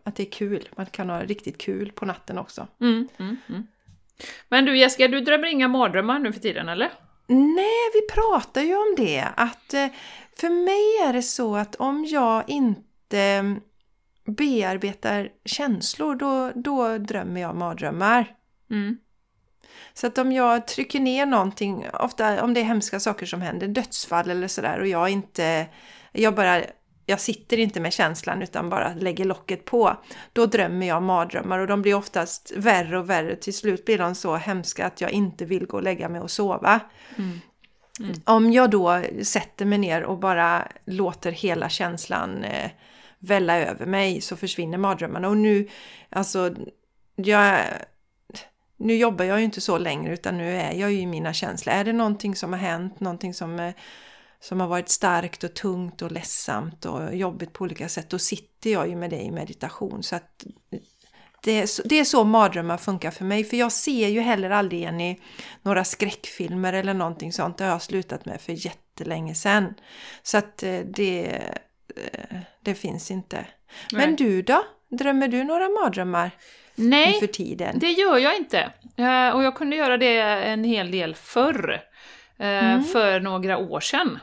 Att det är kul. Man kan ha riktigt kul på natten också. Mm, mm, mm. Men du Jessica, du drömmer inga mardrömmar nu för tiden eller? Nej, vi pratar ju om det. Att eh, för mig är det så att om jag inte mm, bearbetar känslor, då, då drömmer jag mardrömmar. Mm. Så att om jag trycker ner någonting, ofta om det är hemska saker som händer, dödsfall eller sådär, och jag inte, jag bara, jag sitter inte med känslan utan bara lägger locket på, då drömmer jag mardrömmar och de blir oftast värre och värre. Till slut blir de så hemska att jag inte vill gå och lägga mig och sova. Mm. Om jag då sätter mig ner och bara låter hela känslan eh, välla över mig så försvinner mardrömmarna. Och nu, alltså, jag, nu jobbar jag ju inte så längre utan nu är jag ju i mina känslor. Är det någonting som har hänt, någonting som, eh, som har varit starkt och tungt och ledsamt och jobbigt på olika sätt, då sitter jag ju med det i meditation. Så att det är, så, det är så mardrömmar funkar för mig. För jag ser ju heller aldrig igen i några skräckfilmer eller någonting sånt. Det har jag slutat med för jättelänge sedan. Så att eh, det, eh, det finns inte. Men Nej. du då? Drömmer du några mardrömmar Nej, för tiden? det gör jag inte. Eh, och jag kunde göra det en hel del förr. Mm. För några år sedan.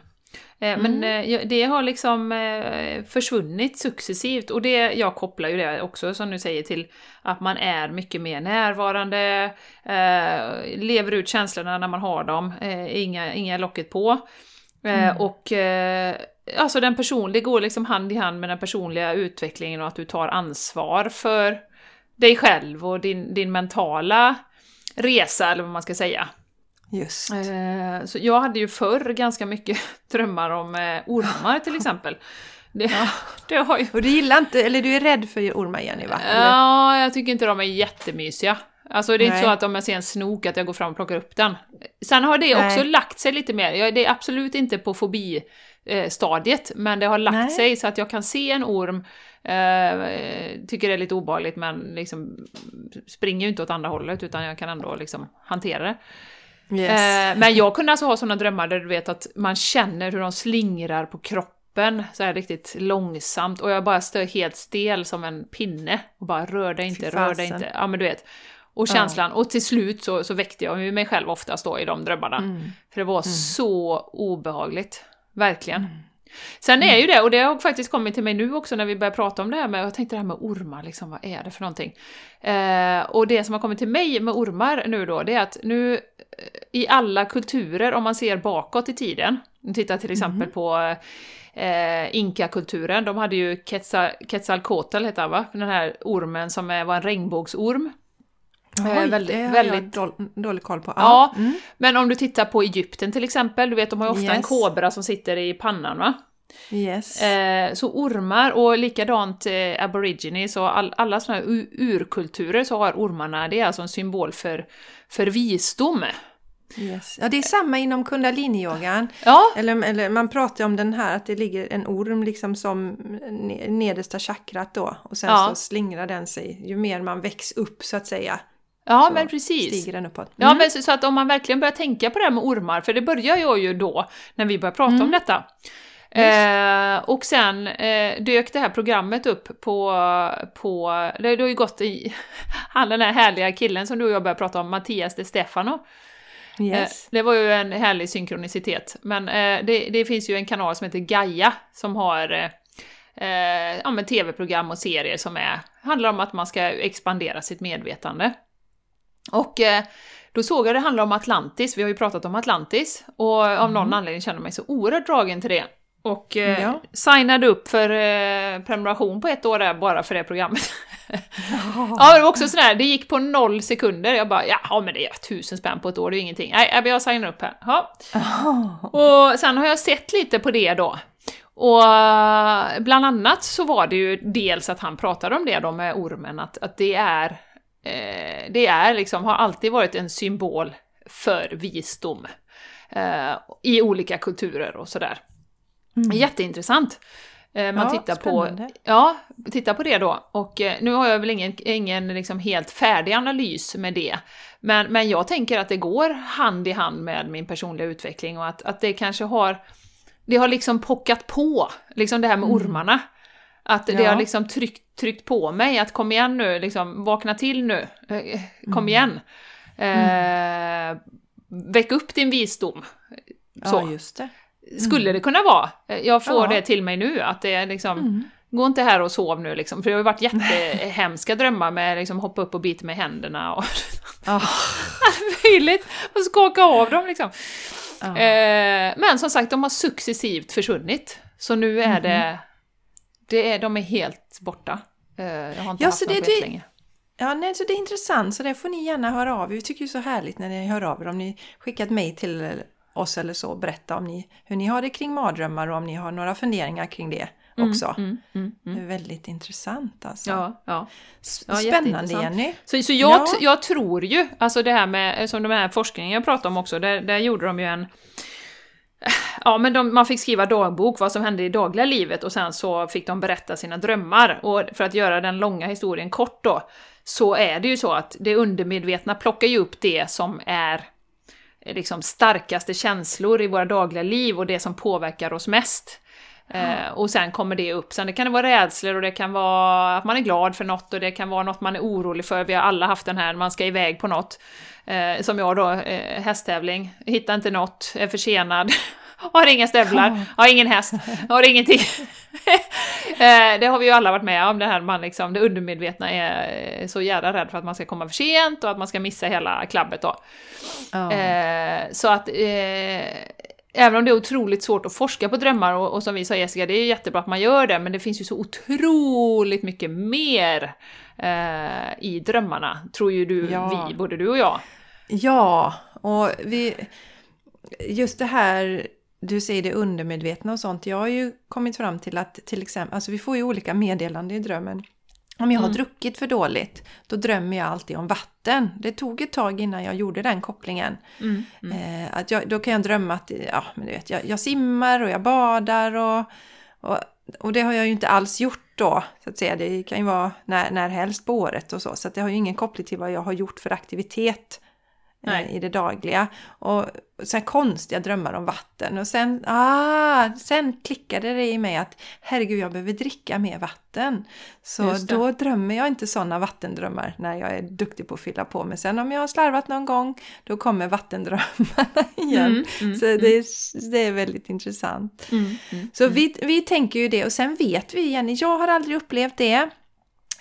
Eh, Men eh, jag- det har liksom eh, försvunnit successivt och det, jag kopplar ju det också som du säger till att man är mycket mer närvarande, eh, lever ut känslorna när man har dem, eh, inga, inga locket på. Eh, Mm. Och eh, alltså den person, det går liksom hand i hand med den personliga utvecklingen och att du tar ansvar för dig själv och din, din mentala resa, eller vad man ska säga. Just. Eh, så jag hade ju förr ganska mycket drömmar om eh, ormar till exempel. Det, det har ju... Och du gillar inte, eller du är rädd för ormar Jenny va? Eller? Ja, jag tycker inte de är jättemysiga. Alltså det är inte Nej. så att om jag ser en snok att jag går fram och plockar upp den. Sen har det Nej. också lagt sig lite mer. Jag- Det är absolut inte på fobi-stadiet, men det har lagt Nej. sig så att jag kan se en orm, eh, tycker det är lite obehagligt men liksom springer ju inte åt andra hållet utan jag kan ändå liksom hantera det. Yes. Eh, men jag kunde alltså ha sådana drömmar där du vet att man känner hur de slingrar på kroppen så här riktigt långsamt och jag bara står helt stel som en pinne och bara rör dig inte, rör dig inte. Ja men du vet. Och Ja. känslan, och till slut så, så väckte jag mig själv oftast då i de drömmarna. Mm. För det var så obehagligt. Verkligen. Sen är ju det, och det har faktiskt kommit till mig nu också när vi börjar prata om det här med, jag tänkte det här med ormar, liksom, vad är det för någonting? Eh, och det som har kommit till mig med ormar nu då, det är att nu eh, i alla kulturer, om man ser bakåt i tiden, titta till exempel Mm. på eh, inkakulturen, de hade ju Quetzal, Quetzalcoatl, heter han va? Den här ormen som är, var en regnbågsorm. Eh, Oj, väldigt- det har väldigt- jag dål- dålig koll på. Ja, Mm. Men om du tittar på Egypten till exempel, du vet de har ju ofta en Yes. kobra som sitter i pannan va? Yes. Eh, så ormar och likadant eh, aborigines och all, alla sådana här urkulturer så har ormarna, det är alltså en symbol för, för visdom. yes. Ja, det är samma inom kundaliniyogan. Ja, Eller, eller man pratar om den här att det ligger en orm liksom som ne- nedersta chakrat då och sen Ja. så slingrar den sig ju mer man väcks upp så att säga. Ja så men precis. Stiger den uppåt. Ja, Mm. men så, så att om man verkligen börjar tänka på det här med ormar, för det börjar jag ju då när vi börjar prata Mm. om detta. Eh, och sen eh, dök det här programmet upp på, på det, har ju gått i, han den här härliga killen som du och jag började prata om, Mattias de Stefano. Yes. Eh, Det var ju en härlig synkronicitet. Men eh, det, det finns ju en kanal som heter Gaia som har eh, eh, ja, men tv-program och serier som är, handlar om att man ska expandera sitt medvetande. Och eh, då såg jag det handlar om Atlantis, vi har ju pratat om Atlantis, och av någon anledning känner jag mig så oerhört dragen till det. Och eh, Ja. signade upp för eh, prenumeration på ett år där bara för det programmet. Ja, det var också sådär, det gick på noll sekunder. Jag bara, ja men det är tusen spänn på ett år, det är ingenting. Nej, jag signar upp här. Ja. Och sen har jag sett lite på det då. Och eh, bland annat så var det ju dels att han pratade om det då med ormen, att, att det är, eh, det är liksom, har alltid varit en symbol för visdom. Eh, I olika kulturer och sådär. Jätteintressant. Eh, Man Ja, tittar på, spännande. ja, tittar på det då. Och eh, nu har jag väl ingen, ingen liksom helt färdig analys med det. Men, men jag tänker att det går hand i hand med min personliga utveckling och att, att det kanske har, det har liksom pockat på, liksom det här med ormarna. Att det Ja. har liksom tryckt, tryckt på mig att kom igen nu, liksom vakna till nu, eh, kom igen. Eh, väck upp din visdom. Så. Ja, just det. Skulle det kunna vara. Eh, Jag får Ja. det till mig nu, att det är liksom, gå inte här och sov nu liksom, för det har ju varit jättehemska drömmar med liksom hoppa upp och bita med händerna och Ja. allt möjligt, och skaka av dem liksom. Ja. Eh, men som sagt, de har successivt försvunnit, så nu är det, det är, de är helt borta. Eh, jag har inte Ja, haft så det- det- jättelänge. Ja, nej, så det är intressant, så det får ni gärna höra av er. Vi tycker ju så härligt när ni hör av er. Om ni skickar ett mejl till oss eller så, berätta om ni, hur ni har det kring mardrömmar och om ni har några funderingar kring det också. Mm, mm, Det mm. är väldigt intressant alltså. Ja, ja. Ja, Spännande. Jenny. Så, så jag, Ja. jag tror ju, alltså det här med, som de här forskningen jag pratade om också, där, där gjorde de ju en... Ja, men de, man fick skriva dagbok, vad som hände i dagliga livet, och sen så fick de berätta sina drömmar. Och för att göra den långa historien kort då, så är det ju så att det undermedvetna plockar ju upp det som är eh, liksom starkaste känslor i våra dagliga liv och det som påverkar oss mest. Eh, och sen kommer det upp. Sen det kan det vara rädslor och det kan vara att man är glad för något och det kan vara något man är orolig för. Vi har alla haft den här, man ska iväg på något. Eh, som jag då, eh, hästtävling, hittar inte något, är försenad, har inga stövlar, har ingen häst, har ingenting. eh, det har vi ju alla varit med om, det här man liksom, det undermedvetna är eh, så jävla rädd för att man ska komma för sent och att man ska missa hela klabbet då. Ja. Eh, så att eh, även om det är otroligt svårt att forska på drömmar och, och som vi sa Jessica, det är jättebra att man gör det, men det finns ju så otroligt mycket mer eh, i drömmarna, tror ju du, Ja. vi, både du och jag. Ja, och vi, just det här, du säger det undermedvetna och sånt. Jag har ju kommit fram till att till exempel, alltså vi får ju olika meddelanden i drömmen. Om jag har Mm. druckit för dåligt, då drömmer jag alltid om vatten. Det tog ett tag innan jag gjorde den kopplingen. Mm, Eh, att jag, då kan jag drömma att ja, men du vet, jag, jag simmar och jag badar och, och, och det har jag ju inte alls gjort då. Så att säga. Det kan ju vara när, när helst på året och så. Så det har ju ingen koppling till vad jag har gjort för aktivitet eh, i det dagliga. Och sen konstiga drömmar om vatten. Och sen, ah, sen klickade det i mig att herregud, jag behöver dricka mer vatten. Så då drömmer jag inte sådana vattendrömmar när jag är duktig på att fylla på. Men sen om jag har slarvat någon gång, då kommer vattendrömmarna igen. Mm, mm, så det är, mm. det är väldigt intressant. Mm, mm, så vi, vi tänker ju det och sen vet vi, Jenny, jag har aldrig upplevt det.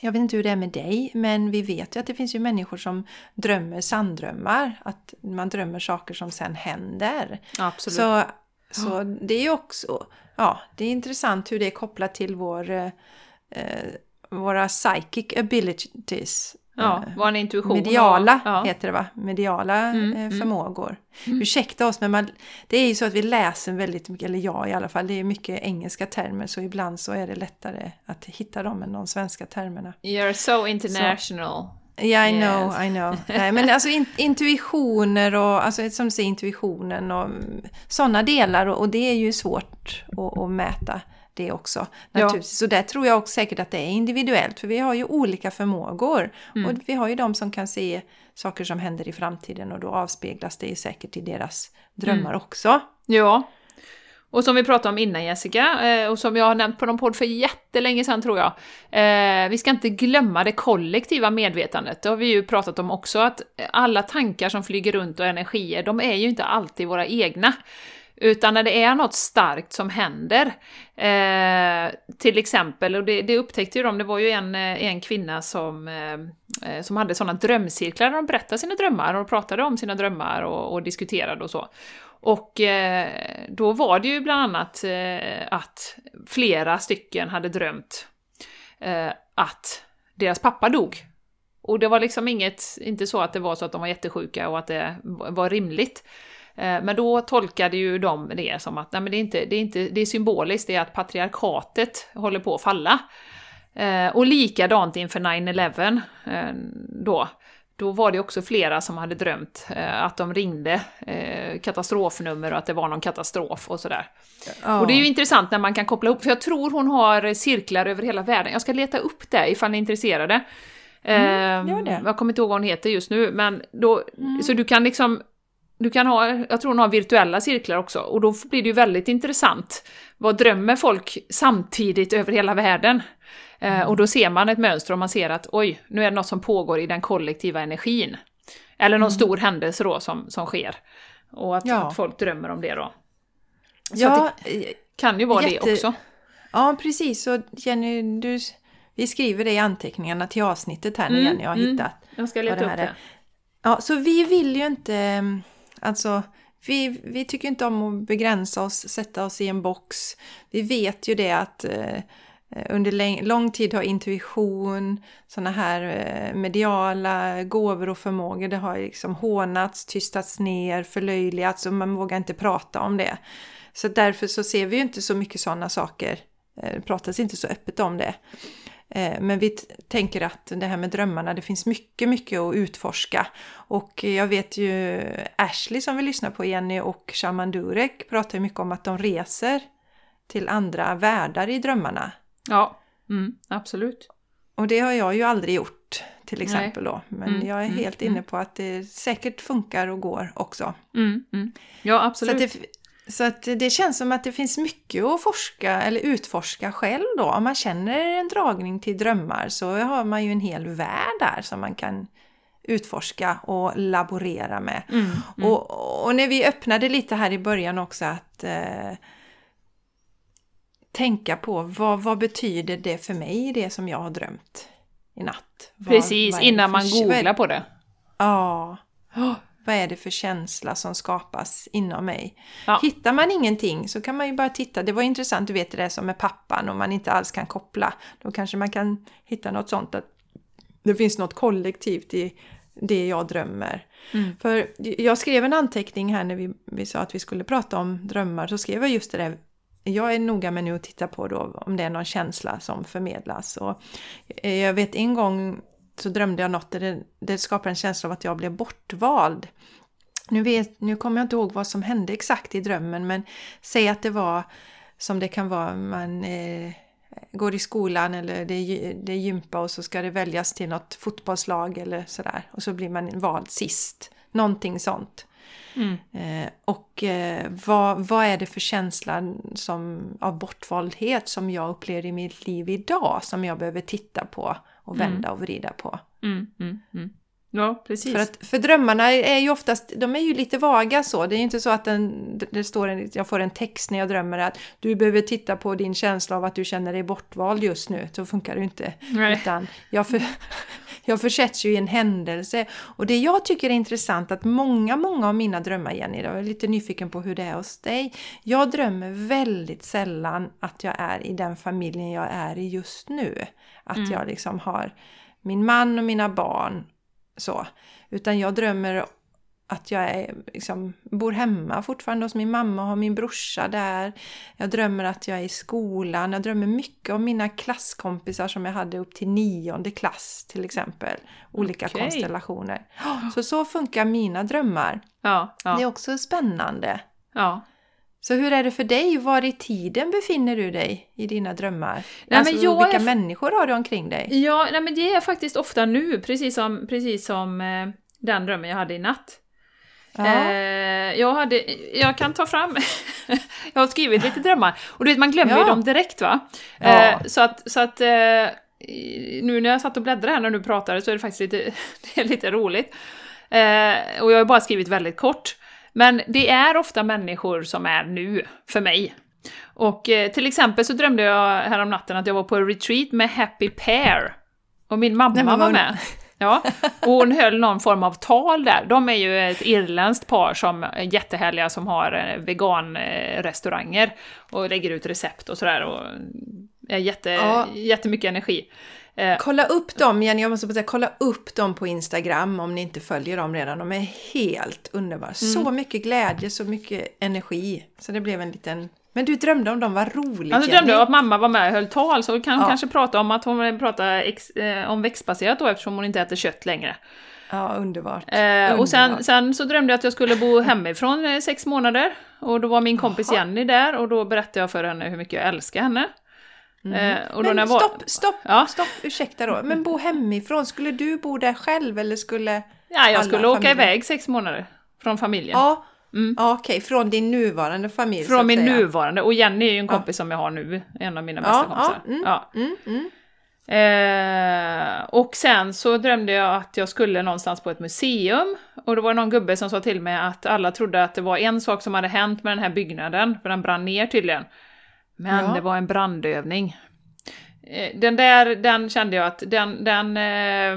Jag vet inte hur det är med dig, men vi vet ju att det finns ju människor som drömmer sanddrömmar. Att man drömmer saker som sen händer. Absolut. Så, så det är ju också, ja, det är intressant hur det är kopplat till vår, eh, våra psychic abilities. Ja, eh, vår intuition. Mediala ja. heter det va? Mediala mm, eh, mm. förmågor. Mm. Ursäkta oss men man, det är ju så att vi läser väldigt mycket, eller jag i alla fall, det är mycket engelska termer så ibland så är det lättare att hitta dem än de svenska termerna. You're so international. Ja, yeah, I yes. know, I know. Nej, men alltså in, intuitioner och, alltså som du säger, intuitionen och sådana delar och, och, det är ju svårt att, att mäta det också. Naturligtvis. Ja. Så där tror jag också säkert att det är individuellt, för vi har ju olika förmågor. Mm. Och vi har ju de som kan se saker som händer i framtiden och då avspeglas det säkert i deras drömmar mm. också. Ja. Och som vi pratade om innan Jessica, eh, och som jag har nämnt på någon podd för jättelänge sedan tror jag. Eh, vi ska inte glömma det kollektiva medvetandet, det har vi ju pratat om också, att alla tankar som flyger runt och energier, de är ju inte alltid våra egna. Utan när det är något starkt som händer, eh, till exempel, och det, det upptäckte ju de, det var ju en, eh, en kvinna som, eh, eh som hade sådana drömcirklar där de berättade sina drömmar och pratade om sina drömmar och, och diskuterade och så. Och eh, då var det ju bland annat eh, att flera stycken hade drömt eh, att deras pappa dog. Och det var liksom inget, inte så att det var så att de var jättesjuka och att det var rimligt. Eh, men då tolkade ju de det som att nej, men det, är inte, det, är inte, det är symboliskt, det är att patriarkatet håller på att falla. Eh, och likadant inför 9-11 eh, då. Då var det också flera som hade drömt att de ringde katastrofnummer och att det var någon katastrof och sådär. Oh. Och det är ju intressant när man kan koppla ihop, för jag tror hon har cirklar över hela världen. Jag ska leta upp det ifall ni är intresserade. Mm, jag kommer inte ihåg vad hon heter just nu, men då, mm. så du kan liksom du kan ha, jag tror hon har virtuella cirklar också, och då blir det ju väldigt intressant. Vad drömmer folk samtidigt över hela världen? Eh, och då ser man ett mönster och man ser att oj, nu är det något som pågår i den kollektiva energin. Eller någon mm. stor händelse då som, som sker. Och att, ja. att folk drömmer om det då. Så ja, det kan ju vara jätte... det också. Ja, precis. Så Jenny, du, vi skriver det i anteckningarna till avsnittet här nu, mm, Jenny har mm. hittat. Jag ska leta upp det. Ja, så vi vill ju inte Alltså, vi, vi tycker inte om att begränsa oss, sätta oss i en box. Vi vet ju det att eh, under lång tid har intuition, sådana här eh, mediala gåvor och förmågor, det har liksom hånats, tystats ner, förlöjligats och man vågar inte prata om det. Så därför så ser vi ju inte så mycket sådana saker, eh, det pratas inte så öppet om det. Eh, men vi tänker att det här med drömmarna, det finns mycket, mycket att utforska. Och jag vet ju Ashley som vi lyssnar på, Jenny och Shaman Durek pratar ju mycket om att de reser till andra världar i drömmarna. Ja, mm, absolut. Och det har jag ju aldrig gjort till exempel Nej. då. Men mm, jag är mm, helt mm, inne på att det säkert funkar och går också. Mm, mm. ja, absolut. Så det, så att det känns som att det finns mycket att forska eller utforska själv då. Om man känner en dragning till drömmar så har man ju en hel värld där som man kan utforska och laborera med. Mm, mm. Och, och, när vi öppnade lite här i början också att eh, tänka på vad, vad betyder det för mig, det som jag har drömt i natt? Precis, vad innan man googlar på det. Ja. Vad är det för känsla som skapas inom mig? Ja. Hittar man ingenting så kan man ju bara titta. Det var intressant, du vet det där som med pappan, om man inte alls kan koppla. Då kanske man kan hitta något sånt att det finns något kollektivt i det jag drömmer. Mm. För jag skrev en anteckning här när vi, vi sa att vi skulle prata om drömmar, så skrev jag just det där jag är noga med nu att titta på då om det är någon känsla som förmedlas. Och eh, jag vet en gång så drömde jag något där det, det skapade en känsla av att jag blev bortvald. Nu, vet, nu kommer jag inte ihåg vad som hände exakt i drömmen men säg att det var som det kan vara, man eh, går i skolan eller det är, det är gympa och så ska det väljas till något fotbollslag eller sådär och så blir man vald sist Någonting sånt. Mm. Eh, och eh, vad, vad är det för känsla som, av bortvaldhet som jag upplever i mitt liv idag som jag behöver titta på och vända och vrida på? Mm, mm, mm. Ja, precis. För, att, för drömmarna är ju oftast, de är ju lite vaga så. Det är ju inte så att den, det står en, jag får en text när jag drömmer att du behöver titta på din känsla av att du känner dig bortvald just nu. Så funkar det ju inte. Nej. Utan jag, för, jag försätts ju i en händelse. Och det jag tycker är intressant att många, många av mina drömmar, Jenny, jag är lite nyfiken på hur det är hos dig. Jag drömmer väldigt sällan att jag är i den familjen jag är i just nu. Att Mm. jag liksom har min man och mina barn så. Utan jag drömmer att jag är, liksom, bor hemma fortfarande hos min mamma och har min brorsa där. Jag drömmer att jag är i skolan. Jag drömmer mycket om mina klasskompisar som jag hade upp till nionde klass till exempel. Olika Okej. konstellationer. Så så funkar mina drömmar. Ja, Det är ja, också spännande. ja. Så hur är det för dig? Var i tiden befinner du dig i dina drömmar? men alltså, jag vilka är- människor har du omkring dig? Ja, nej, men det är faktiskt ofta nu, precis som, precis som eh, den drömmen jag hade i natt. Ja. Eh, jag, hade, jag kan ta fram, jag har skrivit lite drömmar, och du vet man glömmer ju Ja. dem direkt va? Ja. Eh, så att, så att eh, nu när jag satt och bläddrade här när du pratade så är det faktiskt lite, det är lite roligt. Eh, och jag har bara skrivit väldigt kort. Men det är ofta människor som är nu, för mig. Och eh, till exempel så drömde jag härom natten att jag var på en retreat med Happy Pair. Och min mamma Nej, var vad- med. Ja, och hon höll någon form av tal där. De är ju ett irländskt par som är jättehärliga som har eh, veganrestauranger och lägger ut recept och sådär och är jätte, Ja. jättemycket energi. Eh, Kolla upp dem, Jenny, jag måste bara säga, kolla upp dem på Instagram om ni inte följer dem redan. De är helt underbara. Så mycket glädje, så mycket energi. Så det blev en liten... Men du drömde om dem, vad roligt Alltså Jenny. drömde jag att mamma var med och höll tal, så kan hon Ja. kanske prata om att hon pratar ex, eh, om växtbaserat då eftersom hon inte äter kött längre. Ja, underbart. Eh, och sen, Underbart. sen så drömde jag att jag skulle bo hemifrån eh, sex månader. Och då var min kompis. Jenny där och då berättade jag för henne hur mycket jag älskar henne. Eh, och då Men när var... stopp, stopp, Ja. stopp, ursäkta då. Men bo hemifrån, skulle du bo där själv eller skulle... Ja, jag skulle åka familjer- iväg sex månader från familjen. Ja, Mm. ja okej, från din nuvarande familj Från min säga. nuvarande, och Jenny är ju en kompis som jag har nu, en av mina bästa Ja, kompisar. ja, mm. Ja. Mm, mm. Eh, och sen så drömde jag att jag skulle någonstans på ett museum, och det var någon gubbe som sa till mig att alla trodde att det var en sak som hade hänt med den här byggnaden, för den brann ner tydligen. Men Ja. det var en brandövning. Eh, Den där, den kände jag att den, den eh,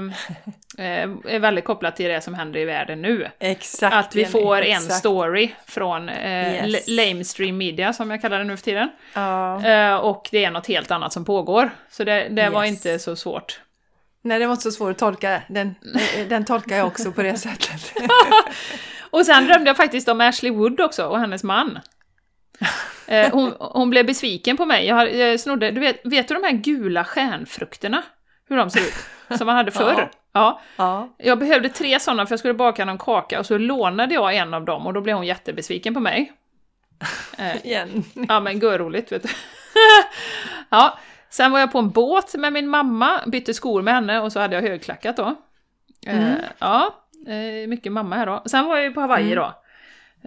eh, är väldigt kopplad till det som händer i världen nu. Exakt. Att vi får en exakt. story från eh, Yes. la- lamestream media, som jag kallar det nu för tiden. Ja. Eh, och det är något helt annat som pågår. Så det, det var Yes. inte så svårt. Nej, det var inte så svårt att tolka. Den, den tolkar jag också på det sättet. Och sen drömde jag faktiskt om Ashley Wood också, och hennes man. Eh, hon, hon blev besviken på mig. Jag, har- jag snodde, du vet, vet du de här gula stjärnfrukterna? Hur de ser ut? Som man hade förr? Ja. Ja. Ja. Jag behövde tre sådana för jag skulle baka någon kaka och så lånade jag en av dem och då blev hon jättebesviken på mig. Eh, Igen. Ja men görroligt vet du. ja, sen var jag på en båt med min mamma, bytte skor med henne och så hade jag högklackat då. Eh, Mm. ja, eh, mycket mamma här då. Sen var jag ju på Hawaii Mm. då.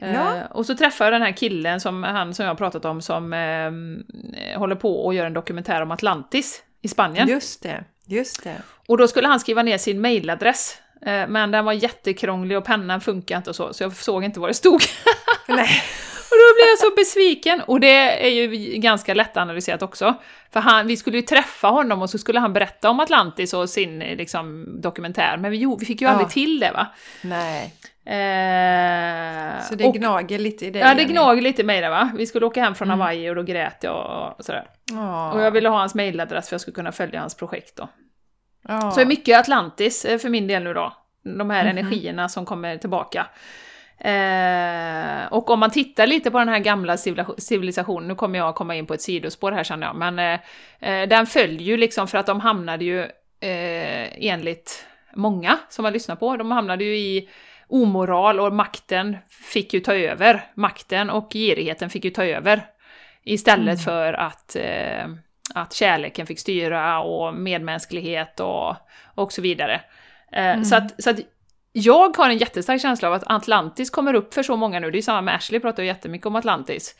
Eh, Ja. Och så träffade jag den här killen som, han som jag har pratat om som eh, håller på och gör en dokumentär om Atlantis i Spanien. Just det, just det. Och då skulle han skriva ner sin mailadress. Eh, men den var jättekrånglig och pennan funkar inte och så, så jag såg inte vad det stod. Nej. Och då blev jag så besviken. Och det är ju ganska lättanalyserat också. För han, vi skulle ju träffa honom och så skulle han berätta om Atlantis och sin eh, liksom, dokumentär. Men vi, jo, vi fick ju Ja. aldrig till det va. Nej. Eh, Så det och, gnager lite i dig? Ja, det gnager lite i mig där va. Vi skulle åka hem från Mm. Hawaii och då grät jag och sådär. Ja. Och jag ville ha hans mailadress för att jag skulle kunna följa hans projekt då. Ja. Så det är mycket Atlantis eh, för min del nu då. De här Mhm. energierna som kommer tillbaka. Eh, och om man tittar lite på den här gamla civilisationen, nu kommer jag komma in på ett sidospår här känner jag, men eh, eh, den följer ju liksom för att de hamnade ju eh, enligt många som har lyssnat på, de hamnade ju i omoral och makten fick ju ta över. Makten och girigheten fick ju ta över. Istället Mm. för att, eh, att kärleken fick styra och medmänsklighet och, och så vidare. Eh, Mm. så, att, så att jag har en jättestark känsla av att Atlantis kommer upp för så många nu, det är samma med Ashley, pratar ju jättemycket om Atlantis.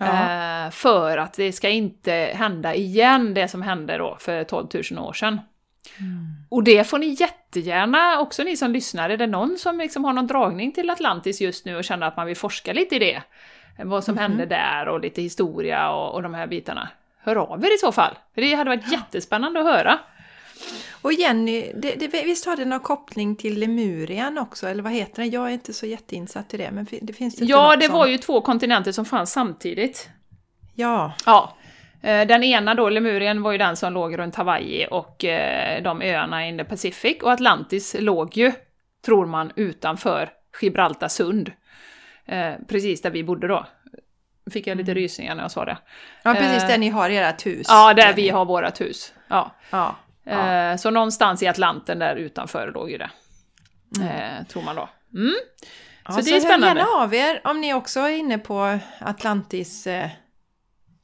Eh, för att det ska inte hända igen det som hände då för 12 000 år sedan. Och det får ni jättegärna, också ni som lyssnar, är det någon som liksom har någon dragning till Atlantis just nu och känner att man vill forska lite i det? Vad som hände där och lite historia och, och de här bitarna. Hör av er i så fall, för det hade varit jättespännande att höra. Och Jenny, det, det, visst har det någon koppling till Lemurien också, eller vad heter det? Jag är inte så jätteinsatt i det, men det finns det Ja, det var ju två kontinenter som fanns samtidigt. Ja, Ja. Eh, Den ena då, Lemurien, var ju den som låg runt Hawaii och eh, de öarna in the Pacific. Och Atlantis låg ju, tror man, utanför Gibraltar sund. Eh, Precis där vi bodde då. Fick jag lite rysningar när jag sa det. ja precis där ni har ert hus. Ja, där vi har vårat hus. Ja. Ja, ja. Så någonstans i Atlanten där utanför låg ju det. Eh, tror man då. Mm. Ja, så det är spännande. hör gärna av er om ni också är inne på Atlantis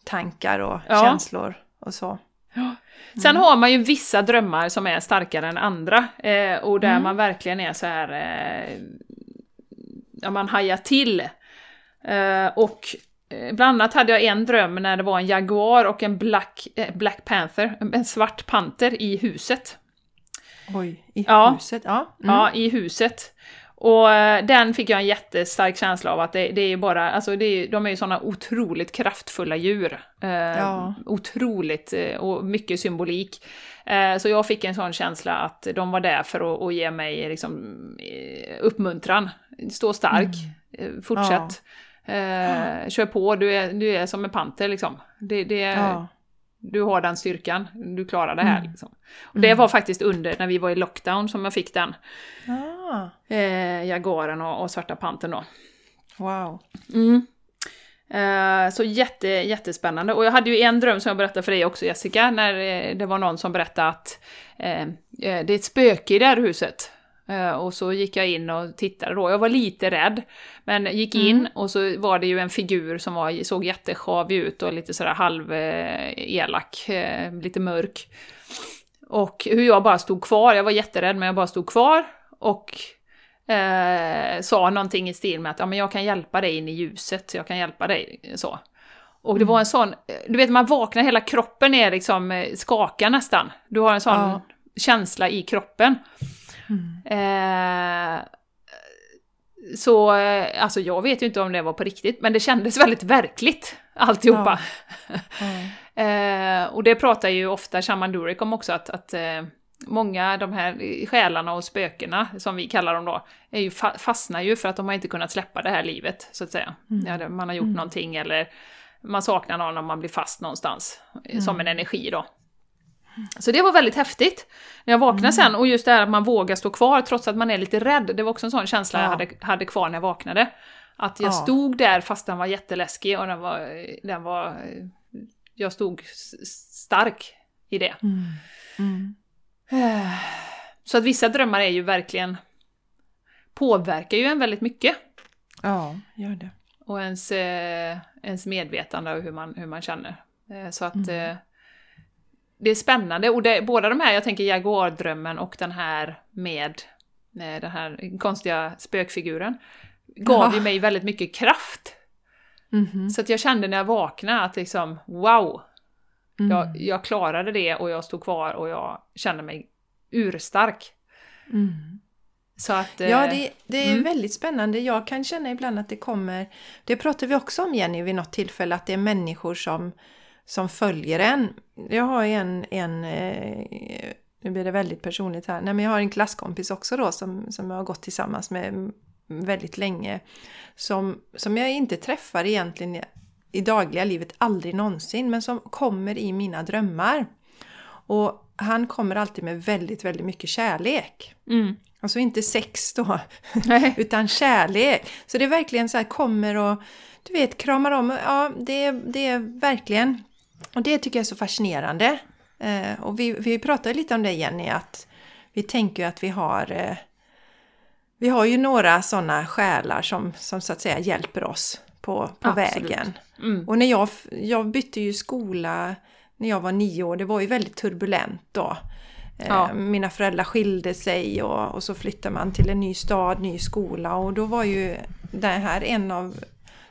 tankar och Ja. känslor och så. Sen har man ju vissa drömmar som är starkare än andra eh, och Mm. där man verkligen är så här... Eh, ja, man hajar till. Eh, och eh, bland annat hade jag en dröm när det var en jaguar och en black, eh, black panther, en svart panter i huset. Oj, i Ja. huset. Ja. Mm. Ja, i huset. Och eh, den fick jag en jättestark känsla av att det, det är bara, alltså det är, de är ju sådana otroligt kraftfulla djur. Eh, Ja. Otroligt, eh, och mycket symbolik. Eh, så jag fick en sån känsla att de var där för att, att ge mig liksom, eh, uppmuntran. Stå stark, eh, fortsätt. Eh, kör på, du är, du är som en panter liksom. Det, det, Ja. du har den styrkan, du klarar det här. Mm. Liksom. Och det var faktiskt under, när vi var i lockdown, som jag fick den. Ah, Eh, Jaguaren och, och Svarta Pantern då. wow. Mm. Eh, så jätte, jättespännande. Och jag hade ju en dröm som jag berättade för dig också Jessica, när eh, det var någon som berättade att eh, eh, det är ett spöke i det här huset. Eh, och så gick jag in och tittade då. Jag var lite rädd, men gick in och så var det ju en figur som var, såg jättesjavig ut och lite sådär halv elak, eh, lite mörk. Och hur jag bara stod kvar, jag var jätterädd men jag bara stod kvar och eh, sa någonting i stil med att ja, men jag kan hjälpa dig in i ljuset, jag kan hjälpa dig så. Och det var en sån, du vet man vaknar, hela kroppen är liksom eh, skakar nästan. Du har en sån Ja. känsla i kroppen. Eh, så, eh, alltså jag vet ju inte om det var på riktigt, men det kändes väldigt verkligt alltihopa. Ja. Eh, och det pratar ju ofta Shaman Durek om också, att, att eh, många de här själarna och spökena, som vi kallar dem då, är ju fa- fastnar ju för att de har inte kunnat släppa det här livet, så att säga. Ja, det- man har gjort någonting eller man saknar någon om man blir fast någonstans, eh, som en energi då. Så det var väldigt häftigt. När jag vaknade sen, och just det här att man vågar stå kvar trots att man är lite rädd, det var också en sån känsla jag Ja. hade, hade kvar när jag vaknade. Att jag Ja. stod där fast den var jätteläskig och den var, den var jag stod stark i det. Mm. Så att vissa drömmar är ju verkligen påverkar ju en väldigt mycket. Ja, gör det. Och ens, eh, ens medvetande och hur man, hur man känner. Eh, så att Mm. eh, det är spännande. Och det, båda de här, jag tänker Jaguardrömmen och den här med den här konstiga spökfiguren, gav Ja. ju mig väldigt mycket kraft. Mhm. Så att jag kände när jag vaknade att liksom, wow! Mm. Jag, jag klarade det och jag stod kvar och jag kände mig urstark. Mm. Så att... eh, Ja, det, det är mm. väldigt spännande. Jag kan känna ibland att det kommer, det pratar vi också om Jenny vid något tillfälle, att det är människor som, som följer en. Jag har en, en eh, nu blir det väldigt personligt här, Nej, men jag har en klasskompis också då som, som jag har gått tillsammans med väldigt länge. Som, som jag inte träffar egentligen i, dagliga livet, aldrig någonsin, men som kommer i mina drömmar. Och han kommer alltid med väldigt, väldigt mycket kärlek. Mm. Alltså inte sex då, utan kärlek. Så det är verkligen så här kommer och du vet kramar om. Ja, det, är- det är verkligen. Och det tycker jag är så fascinerande. Eh, och vi, vi pratade lite om det Jenny, att vi tänker ju att vi har eh, vi har ju några sådana själar som, som så att säga hjälper oss på, på Absolut. vägen. Mm. Och när jag, jag bytte ju skola när jag var nio år, det var ju väldigt turbulent då. Eh, Ja. Mina föräldrar skilde sig och, och så flyttade man till en ny stad, ny skola och då var ju det här en av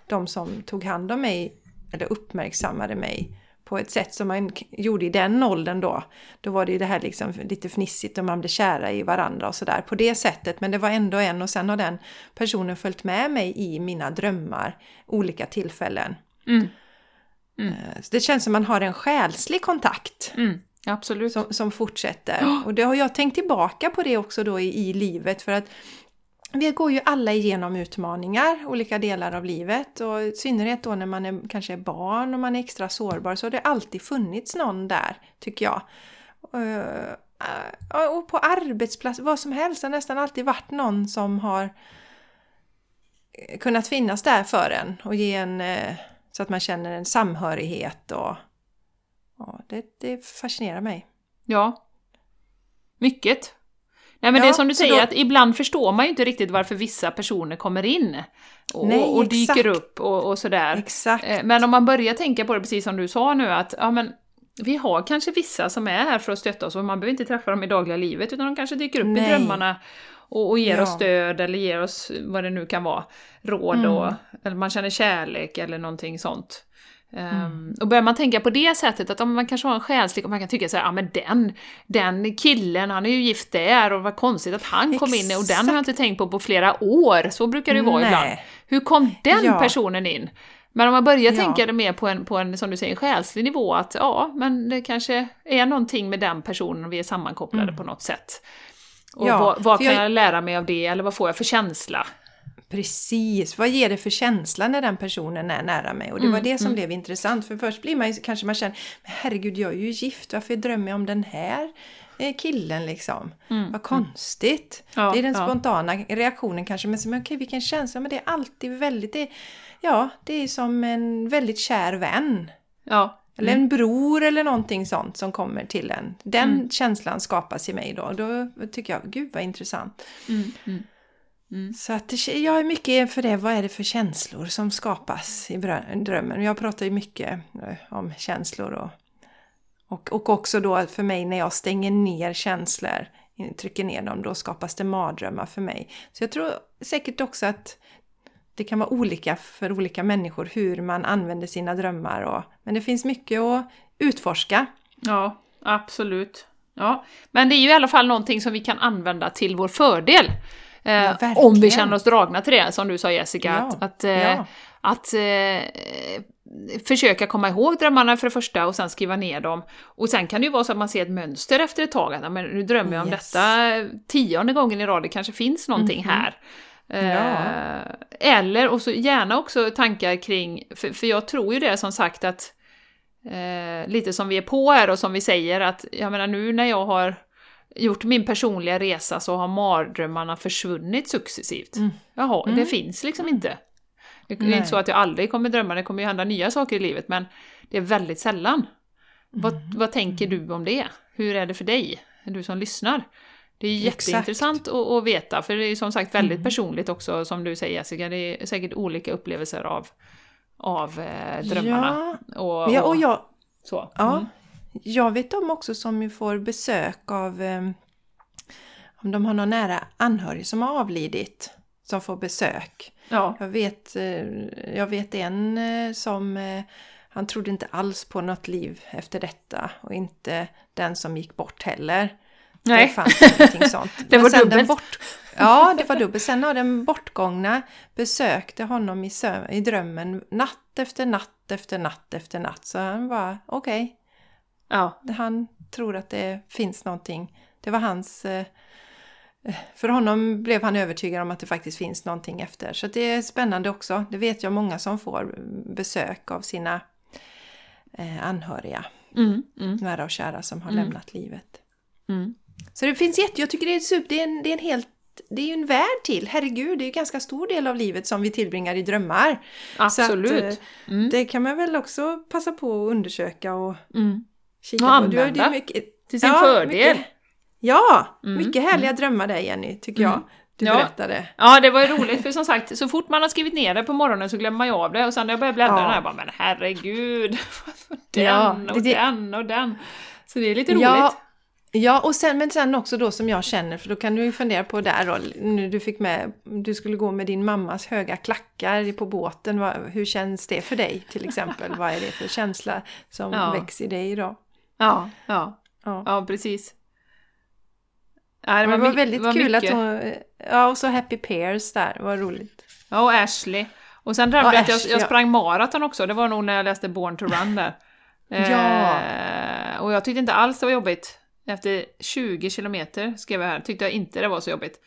de som tog hand om mig eller uppmärksammade mig på ett sätt som man gjorde i den åldern då. Då var det ju det här liksom lite fnissigt och man blev kära i varandra och sådär på det sättet. Men det var ändå en och sen har den personen följt med mig i mina drömmar olika tillfällen. Mm. Eh, Så det känns som man har en själslig kontakt Mm. Absolut. som, som fortsätter. Och det har jag tänkt tillbaka på det också då i, i livet för att vi går ju alla igenom utmaningar, olika delar av livet och i synnerhet då när man är, kanske är barn och man är extra sårbar så har det alltid funnits någon där, tycker jag. Eh, eh, och på arbetsplats, vad som helst, det har nästan alltid varit någon som har kunnat finnas där för en och ge en eh, så att man känner en samhörighet och och det, det fascinerar mig. Ja. Mycket. Nej men Ja, det är som du säger, då- att ibland förstår man ju inte riktigt varför vissa personer kommer in och, Nej, och dyker upp och, och sådär. Exakt. Eh, Men om man börjar tänka på det precis som du sa nu, att ja, men, vi har kanske vissa som är här för att stötta oss och man behöver inte träffa dem i dagliga livet utan de kanske dyker upp i Nej. drömmarna och, och ger Ja. oss stöd eller ger oss vad det nu kan vara, råd Mm. och eller man känner kärlek eller någonting sånt. Ehm, Mm. och börjar man tänka på det sättet, att om man kanske har en själslig, och man kan tycka så här, ja men den, den killen, han är ju gift där och vad konstigt att han kom in och den har jag inte tänkt på på flera år, så brukar det ju vara Nej. ibland. Hur kom den Ja. personen in? Men om man börjar Ja. tänka det mer på en, på en, som du säger, själslig nivå, att ja, men det kanske är någonting med den personen och vi är sammankopplade på något sätt. Och Mm. Ja, vad, vad kan jag- jag lära mig av det, eller vad får jag för känsla? Precis, vad ger det för känsla när den personen är nära mig? Och det var Mm, det som blev intressant. För först blir man ju, kanske man känner, men herregud jag är ju gift, varför drömmer jag om den här eh, killen liksom? Vad konstigt! Mm, Ja, det är den ja. spontana reaktionen kanske, men men okej vilken känsla, men det är alltid väldigt, det, ja det är som en väldigt kär vän. Ja. Eller en bror eller någonting sånt som kommer till en. Den känslan skapas i mig då. Då tycker jag, gud vad intressant. Mm. Så att jag är mycket för det, vad är det för känslor som skapas i drömmen? Jag pratar ju mycket eh, om känslor och, och, och också då för mig när jag stänger ner känslor, trycker ner dem, då skapas det mardrömmar för mig. Så jag tror säkert också att det kan vara olika för olika människor hur man använder sina drömmar. Och, men det finns mycket att utforska. Ja, absolut. Ja. Men det är ju i alla fall någonting som vi kan använda till vår fördel. Eh, Ja, om vi känner oss dragna till det, som du sa Jessica. Ja, Att, att, eh, ja. att eh, försöka komma ihåg drömmarna för det första och sen skriva ner dem. Och sen kan det ju vara så att man ser ett mönster efter ett tag. Att, "Ja, men nu drömmer jag om Yes. detta tionde gången i rad, det kanske finns någonting Mhm. här. Eh, Ja. Eller, och så gärna också tankar kring, för, för jag tror ju det som sagt att eh, lite som vi är på här och som vi säger att jag menar nu när jag har gjort min personliga resa så har mardrömmarna försvunnit successivt. Mm. Jaha, det Mm. finns liksom inte. Det är Nej. inte så att jag aldrig kommer drömma, det kommer ju hända nya saker i livet men det är väldigt sällan. Vad, Mm. vad tänker du om det? Hur är det för dig? Du som lyssnar. Det är jätteintressant att, att veta, för det är som sagt väldigt Mm. personligt också, som du säger Jessica, det är säkert olika upplevelser av, av eh, drömmarna. Ja, Och, ja, och jag, så. Ja, Mm. Jag vet om också som ju får besök av eh, om de har någon nära anhörig som har avlidit som får besök. ja. Jag vet, eh, jag vet en eh, som han trodde inte alls på något liv efter detta och inte den som gick bort heller. Det Nej. fanns ingenting sånt. Det var dubbelt. Bort, ja, det var dubbelt. Sen har den bortgångna besökte honom i, i drömmen natt efter natt efter natt efter natt. Så han var okej, ja. han tror att det finns någonting. Det var hans... eh, För honom blev han övertygad om att det faktiskt finns någonting efter. Så det är spännande också. Det vet jag många som får besök av sina eh, anhöriga, Mm, mm, nära och kära som har Mm. lämnat livet. mm. Så det finns jätte... Jag tycker det är super... Det är en, det är en helt... Det är ju en värld till. Herregud, det är ju en ganska stor del av livet som vi tillbringar i drömmar. Absolut. Att, eh, Mm, Det kan man väl också passa på att undersöka och mm. Kika Och på. Du har- använda mycket, Till sin Ja, fördel. mycket- Ja, Mm, mycket härliga drömmar där Jenny, tycker Mm. jag. Du Ja. berättade. Ja, det var ju roligt, för som sagt, så fort man har skrivit ner det på morgonen så glömmer man ju av det och sen när jag börjar bläddra Ja. där, jag bara men herregud, den Ja, och det- den och den. Så det är lite roligt. Ja, Ja, och sen, men sen också då som jag känner, för då kan du ju fundera på där då, nu du fick med, du skulle gå med din mammas höga klackar på båten, vad, hur känns det för dig till exempel? vad är det för känsla som Ja. väcks i dig då? Ja, ja, Ja. ja precis. Ja, det var, my- väldigt var kul mycket. att hon, ja och så Happy Pairs där, vad roligt. Ja, och Ashley. Och sen drömde Ja, jag att jag, jag ja. sprang maraton också, det var nog när jag läste Born to Run där. Ja. Eh, och jag tyckte inte alls det var jobbigt. Efter 20 kilometer, skrev jag här, tyckte jag inte det var så jobbigt.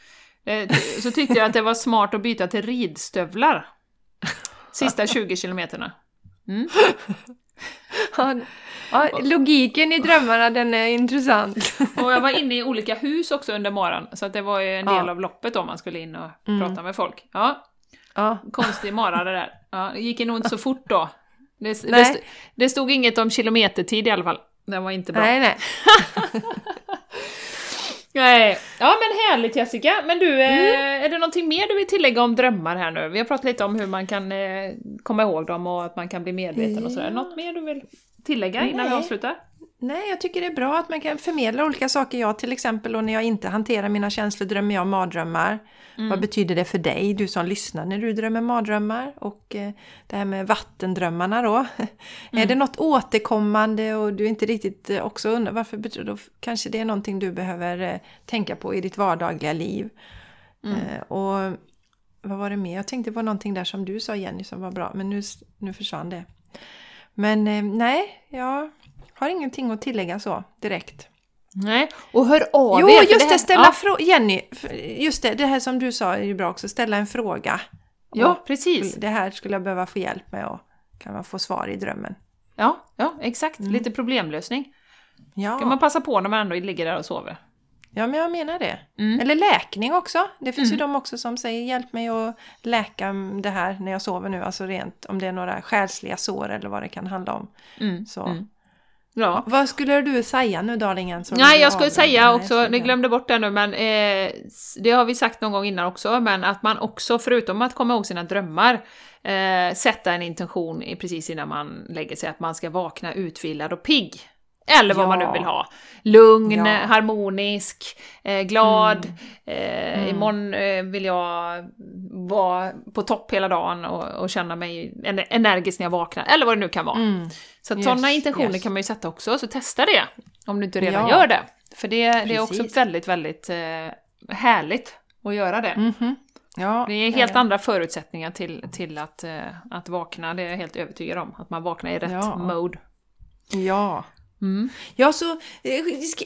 Eh, så tyckte jag att det var smart att byta till ridstövlar. Sista 20 kilometerna. Mm. Ja, logiken i drömmarna den är intressant. Och jag var inne i olika hus också under morgonen, så att det var ju en del Ja. av loppet om man skulle in och Mm. prata med folk. Ja, Ja, konstig mara det där. Ja, det gick nog inte så fort då. Det, det, Nej. st- det stod inget om kilometertid i alla fall. Det var inte bra. nej nej. Nej. Ja men härligt Jessica! Men du, Mm. eh, är det någonting mer du vill tillägga om drömmar här nu? Vi har pratat lite om hur man kan eh, komma ihåg dem och att man kan bli medveten och sådär. Något mer du vill tillägga innan vi Nej. avslutar? Nej, jag tycker det är bra att man kan förmedla olika saker. Jag till exempel, och när jag inte hanterar mina känslor drömmer jag mardrömmar. Mm. Vad betyder det för dig, du som lyssnar, när du drömmer mardrömmar? Och eh, det här med vattendrömmarna då. Mm. är det något återkommande och du inte riktigt eh, också undrar varför betyder då kanske det är någonting du behöver eh, tänka på i ditt vardagliga liv. Mm. Eh, och vad var det mer? Jag tänkte på någonting där som du sa Jenny som var bra, men nu, nu försvann det. Men eh, nej, jag har ingenting att tillägga så direkt. Nej, och hör av jo, er! för just det, här- ställa ja, frågor. Jenny, just det, det här som du sa är ju bra också, ställa en fråga. ja, Och precis. Det här skulle jag behöva få hjälp med och kan man få svar i drömmen. Ja, ja exakt. Lite problemlösning. Kan man Ja, passa på när man ändå ligger där och sover. Ja men jag menar det. Mm. Eller läkning också. Det finns ju Mm. de också som säger hjälp mig att läka det här när jag sover nu. Alltså rent om det är några själsliga sår eller vad det kan handla om. Mm. Så. Mm. Ja. Vad skulle du säga nu darlingen? Nej, jag skulle säga också, ni glömde bort det nu, men eh, det har vi sagt någon gång innan också, men att man också, förutom att komma ihåg sina drömmar, eh, sätta en intention i, precis innan man lägger sig, att man ska vakna utvilad och pigg. Eller vad Ja. man nu vill ha. Lugn, Ja. harmonisk, eh, glad. Mm. Eh, Mm. Imorgon eh, vill jag vara på topp hela dagen och, och känna mig en- energisk när jag vaknar, eller vad det nu kan vara. Mm. Så Yes, sådana intentioner yes. kan man ju sätta också, så testa det om du inte redan Ja. gör det. För det, det är också väldigt, väldigt eh, härligt att göra det. Mhm. Ja, Det är helt eh, andra förutsättningar till, till att, eh, att vakna, det är jag helt övertygad om. Att man vaknar i rätt Ja. mode. Ja. Mm. Ja, så eh,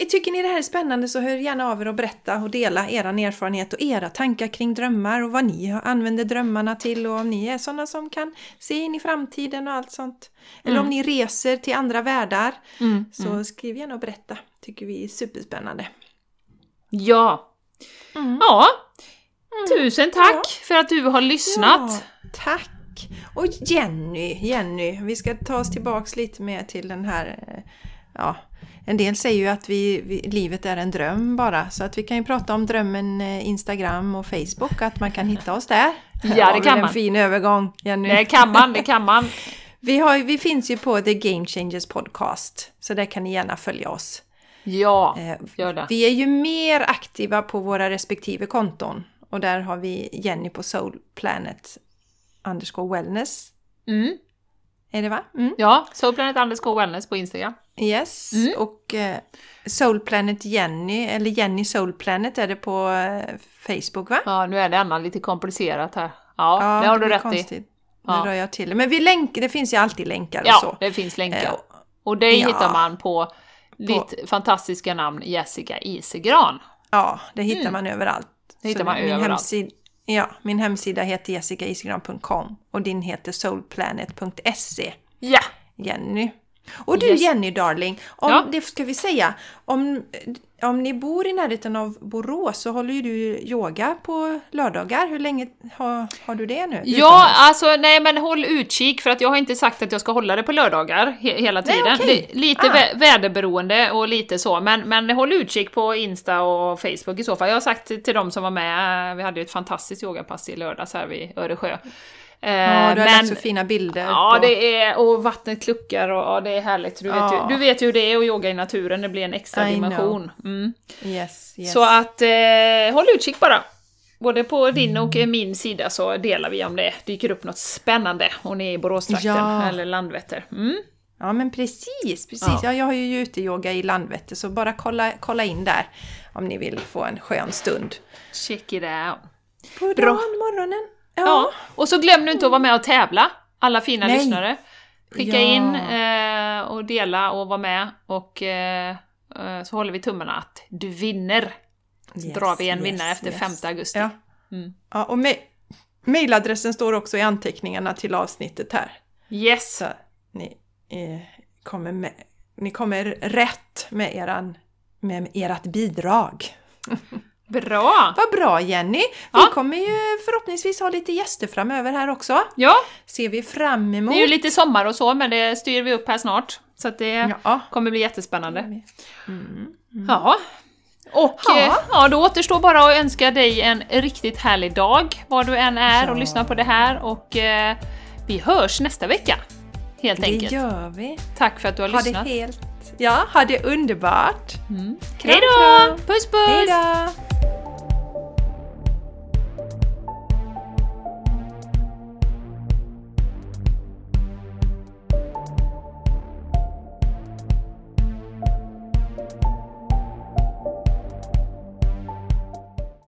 tycker ni det här är spännande så hör gärna av er och berätta och dela er erfarenhet och era tankar kring drömmar och vad ni använder drömmarna till och om ni är sådana som kan se in i framtiden och allt sånt. Eller om Mm. ni reser till andra världar Mm. så Mm. skriv gärna och berätta. Tycker vi är superspännande. Ja. Mm. ja, tusen tack Ja. för att du har lyssnat. Ja, tack! Och Jenny, Jenny, vi ska ta oss tillbaks lite mer till den här, eh, ja, en del säger ju att vi, vi, livet är en dröm bara, så att vi kan ju prata om drömmen eh, Instagram och Facebook, att man kan hitta oss där. Ja, det kan En man. fin övergång, Jenny. Det kan man, det kan man. Vi, har, vi finns ju på The Game Changers Podcast, så där kan ni gärna följa oss. Ja, Eh, gör det. Vi är ju mer aktiva på våra respektive konton. Och där har vi Jenny på Soul Planet underscore wellness. Mm. Är det va? Mm. Ja, Soulplanet underscore wellness på Instagram. Yes. Mm. Och eh, Soul Planet Jenny, eller Jenny Soul Planet är det på eh, Facebook va? Ja, nu är det Anna lite komplicerat här. Ja, det har du rätt i. konstigt. Ja. Nu rör jag till. Men vi länkar, det finns ju alltid länkar och Ja, så. det finns länkar. Eh, Och det ja. hittar man på ditt fantastiska namn Jessica Isegran. Ja, det hittar Mm. man överallt. Det hittar Så man min överallt. Hemsida, ja, min hemsida heter jessicaisigran.com och din heter soulplanet.se. Ja! Jenny. Och du Yes. Jenny darling, om, Ja. det ska vi säga, om, om ni bor i närheten av Borås så håller ju du yoga på lördagar. Hur länge har, har du det nu? Ja, alltså nej men håll utkik för att jag har inte sagt att jag ska hålla det på lördagar he hela Nej, tiden. okej. Det, lite Ah. vä väderberoende och lite så, men, men håll utkik på Insta och Facebook i så fall. Jag har sagt till, till de som var med, vi hade ju ett fantastiskt yogapass i lördags här vid Öresjö. Eh, Ja, du har lagt så fina bilder. Ja, på... det är, och vattnet kluckar och ja, det är härligt. Du vet, Ja. ju, du vet ju hur det är att yoga i naturen, det blir en extra I dimension. Mm. Yes, yes. Så att eh, håll utkik bara. Både på din och min sida så delar vi om det dyker upp något spännande och ni är i Boråstrakten Ja. eller Landvetter. Mm. Ja men precis, precis. Ja. Ja. jag har ju uteyoga i Landvetter så bara kolla, kolla in där om ni vill få en skön stund. Check it out. På morgonen. Ja. Ja, och så glöm nu inte att vara med och tävla, alla fina Nej. lyssnare. Skicka Ja. in eh, och dela och vara med och eh, eh, så håller vi tummarna att du vinner. Så Yes, drar vi en yes, vinnare efter yes. 5 augusti. Ja. Mm. ja och mailadressen står också i anteckningarna till avsnittet här. Yes! Så ni, eh, kommer, med, ni kommer rätt med, eran, med ert bidrag. Bra! Vad bra Jenny! Ja. Vi kommer ju förhoppningsvis ha lite gäster framöver här också. Ja, Ser vi fram det emot. är ju lite sommar och så, men det styr vi upp här snart. Så att det Ja. kommer bli jättespännande. Mm. Ja. Och Ja. ja. ja, då återstår bara att önska dig en riktigt härlig dag, var du än är och lyssnar på det här. Och eh, vi hörs nästa vecka, helt Det enkelt. gör vi. Tack för att du har Ha det lyssnat. helt... Ja, ha det underbart! Mm. Kram, Hej då! Puss puss! Hej då!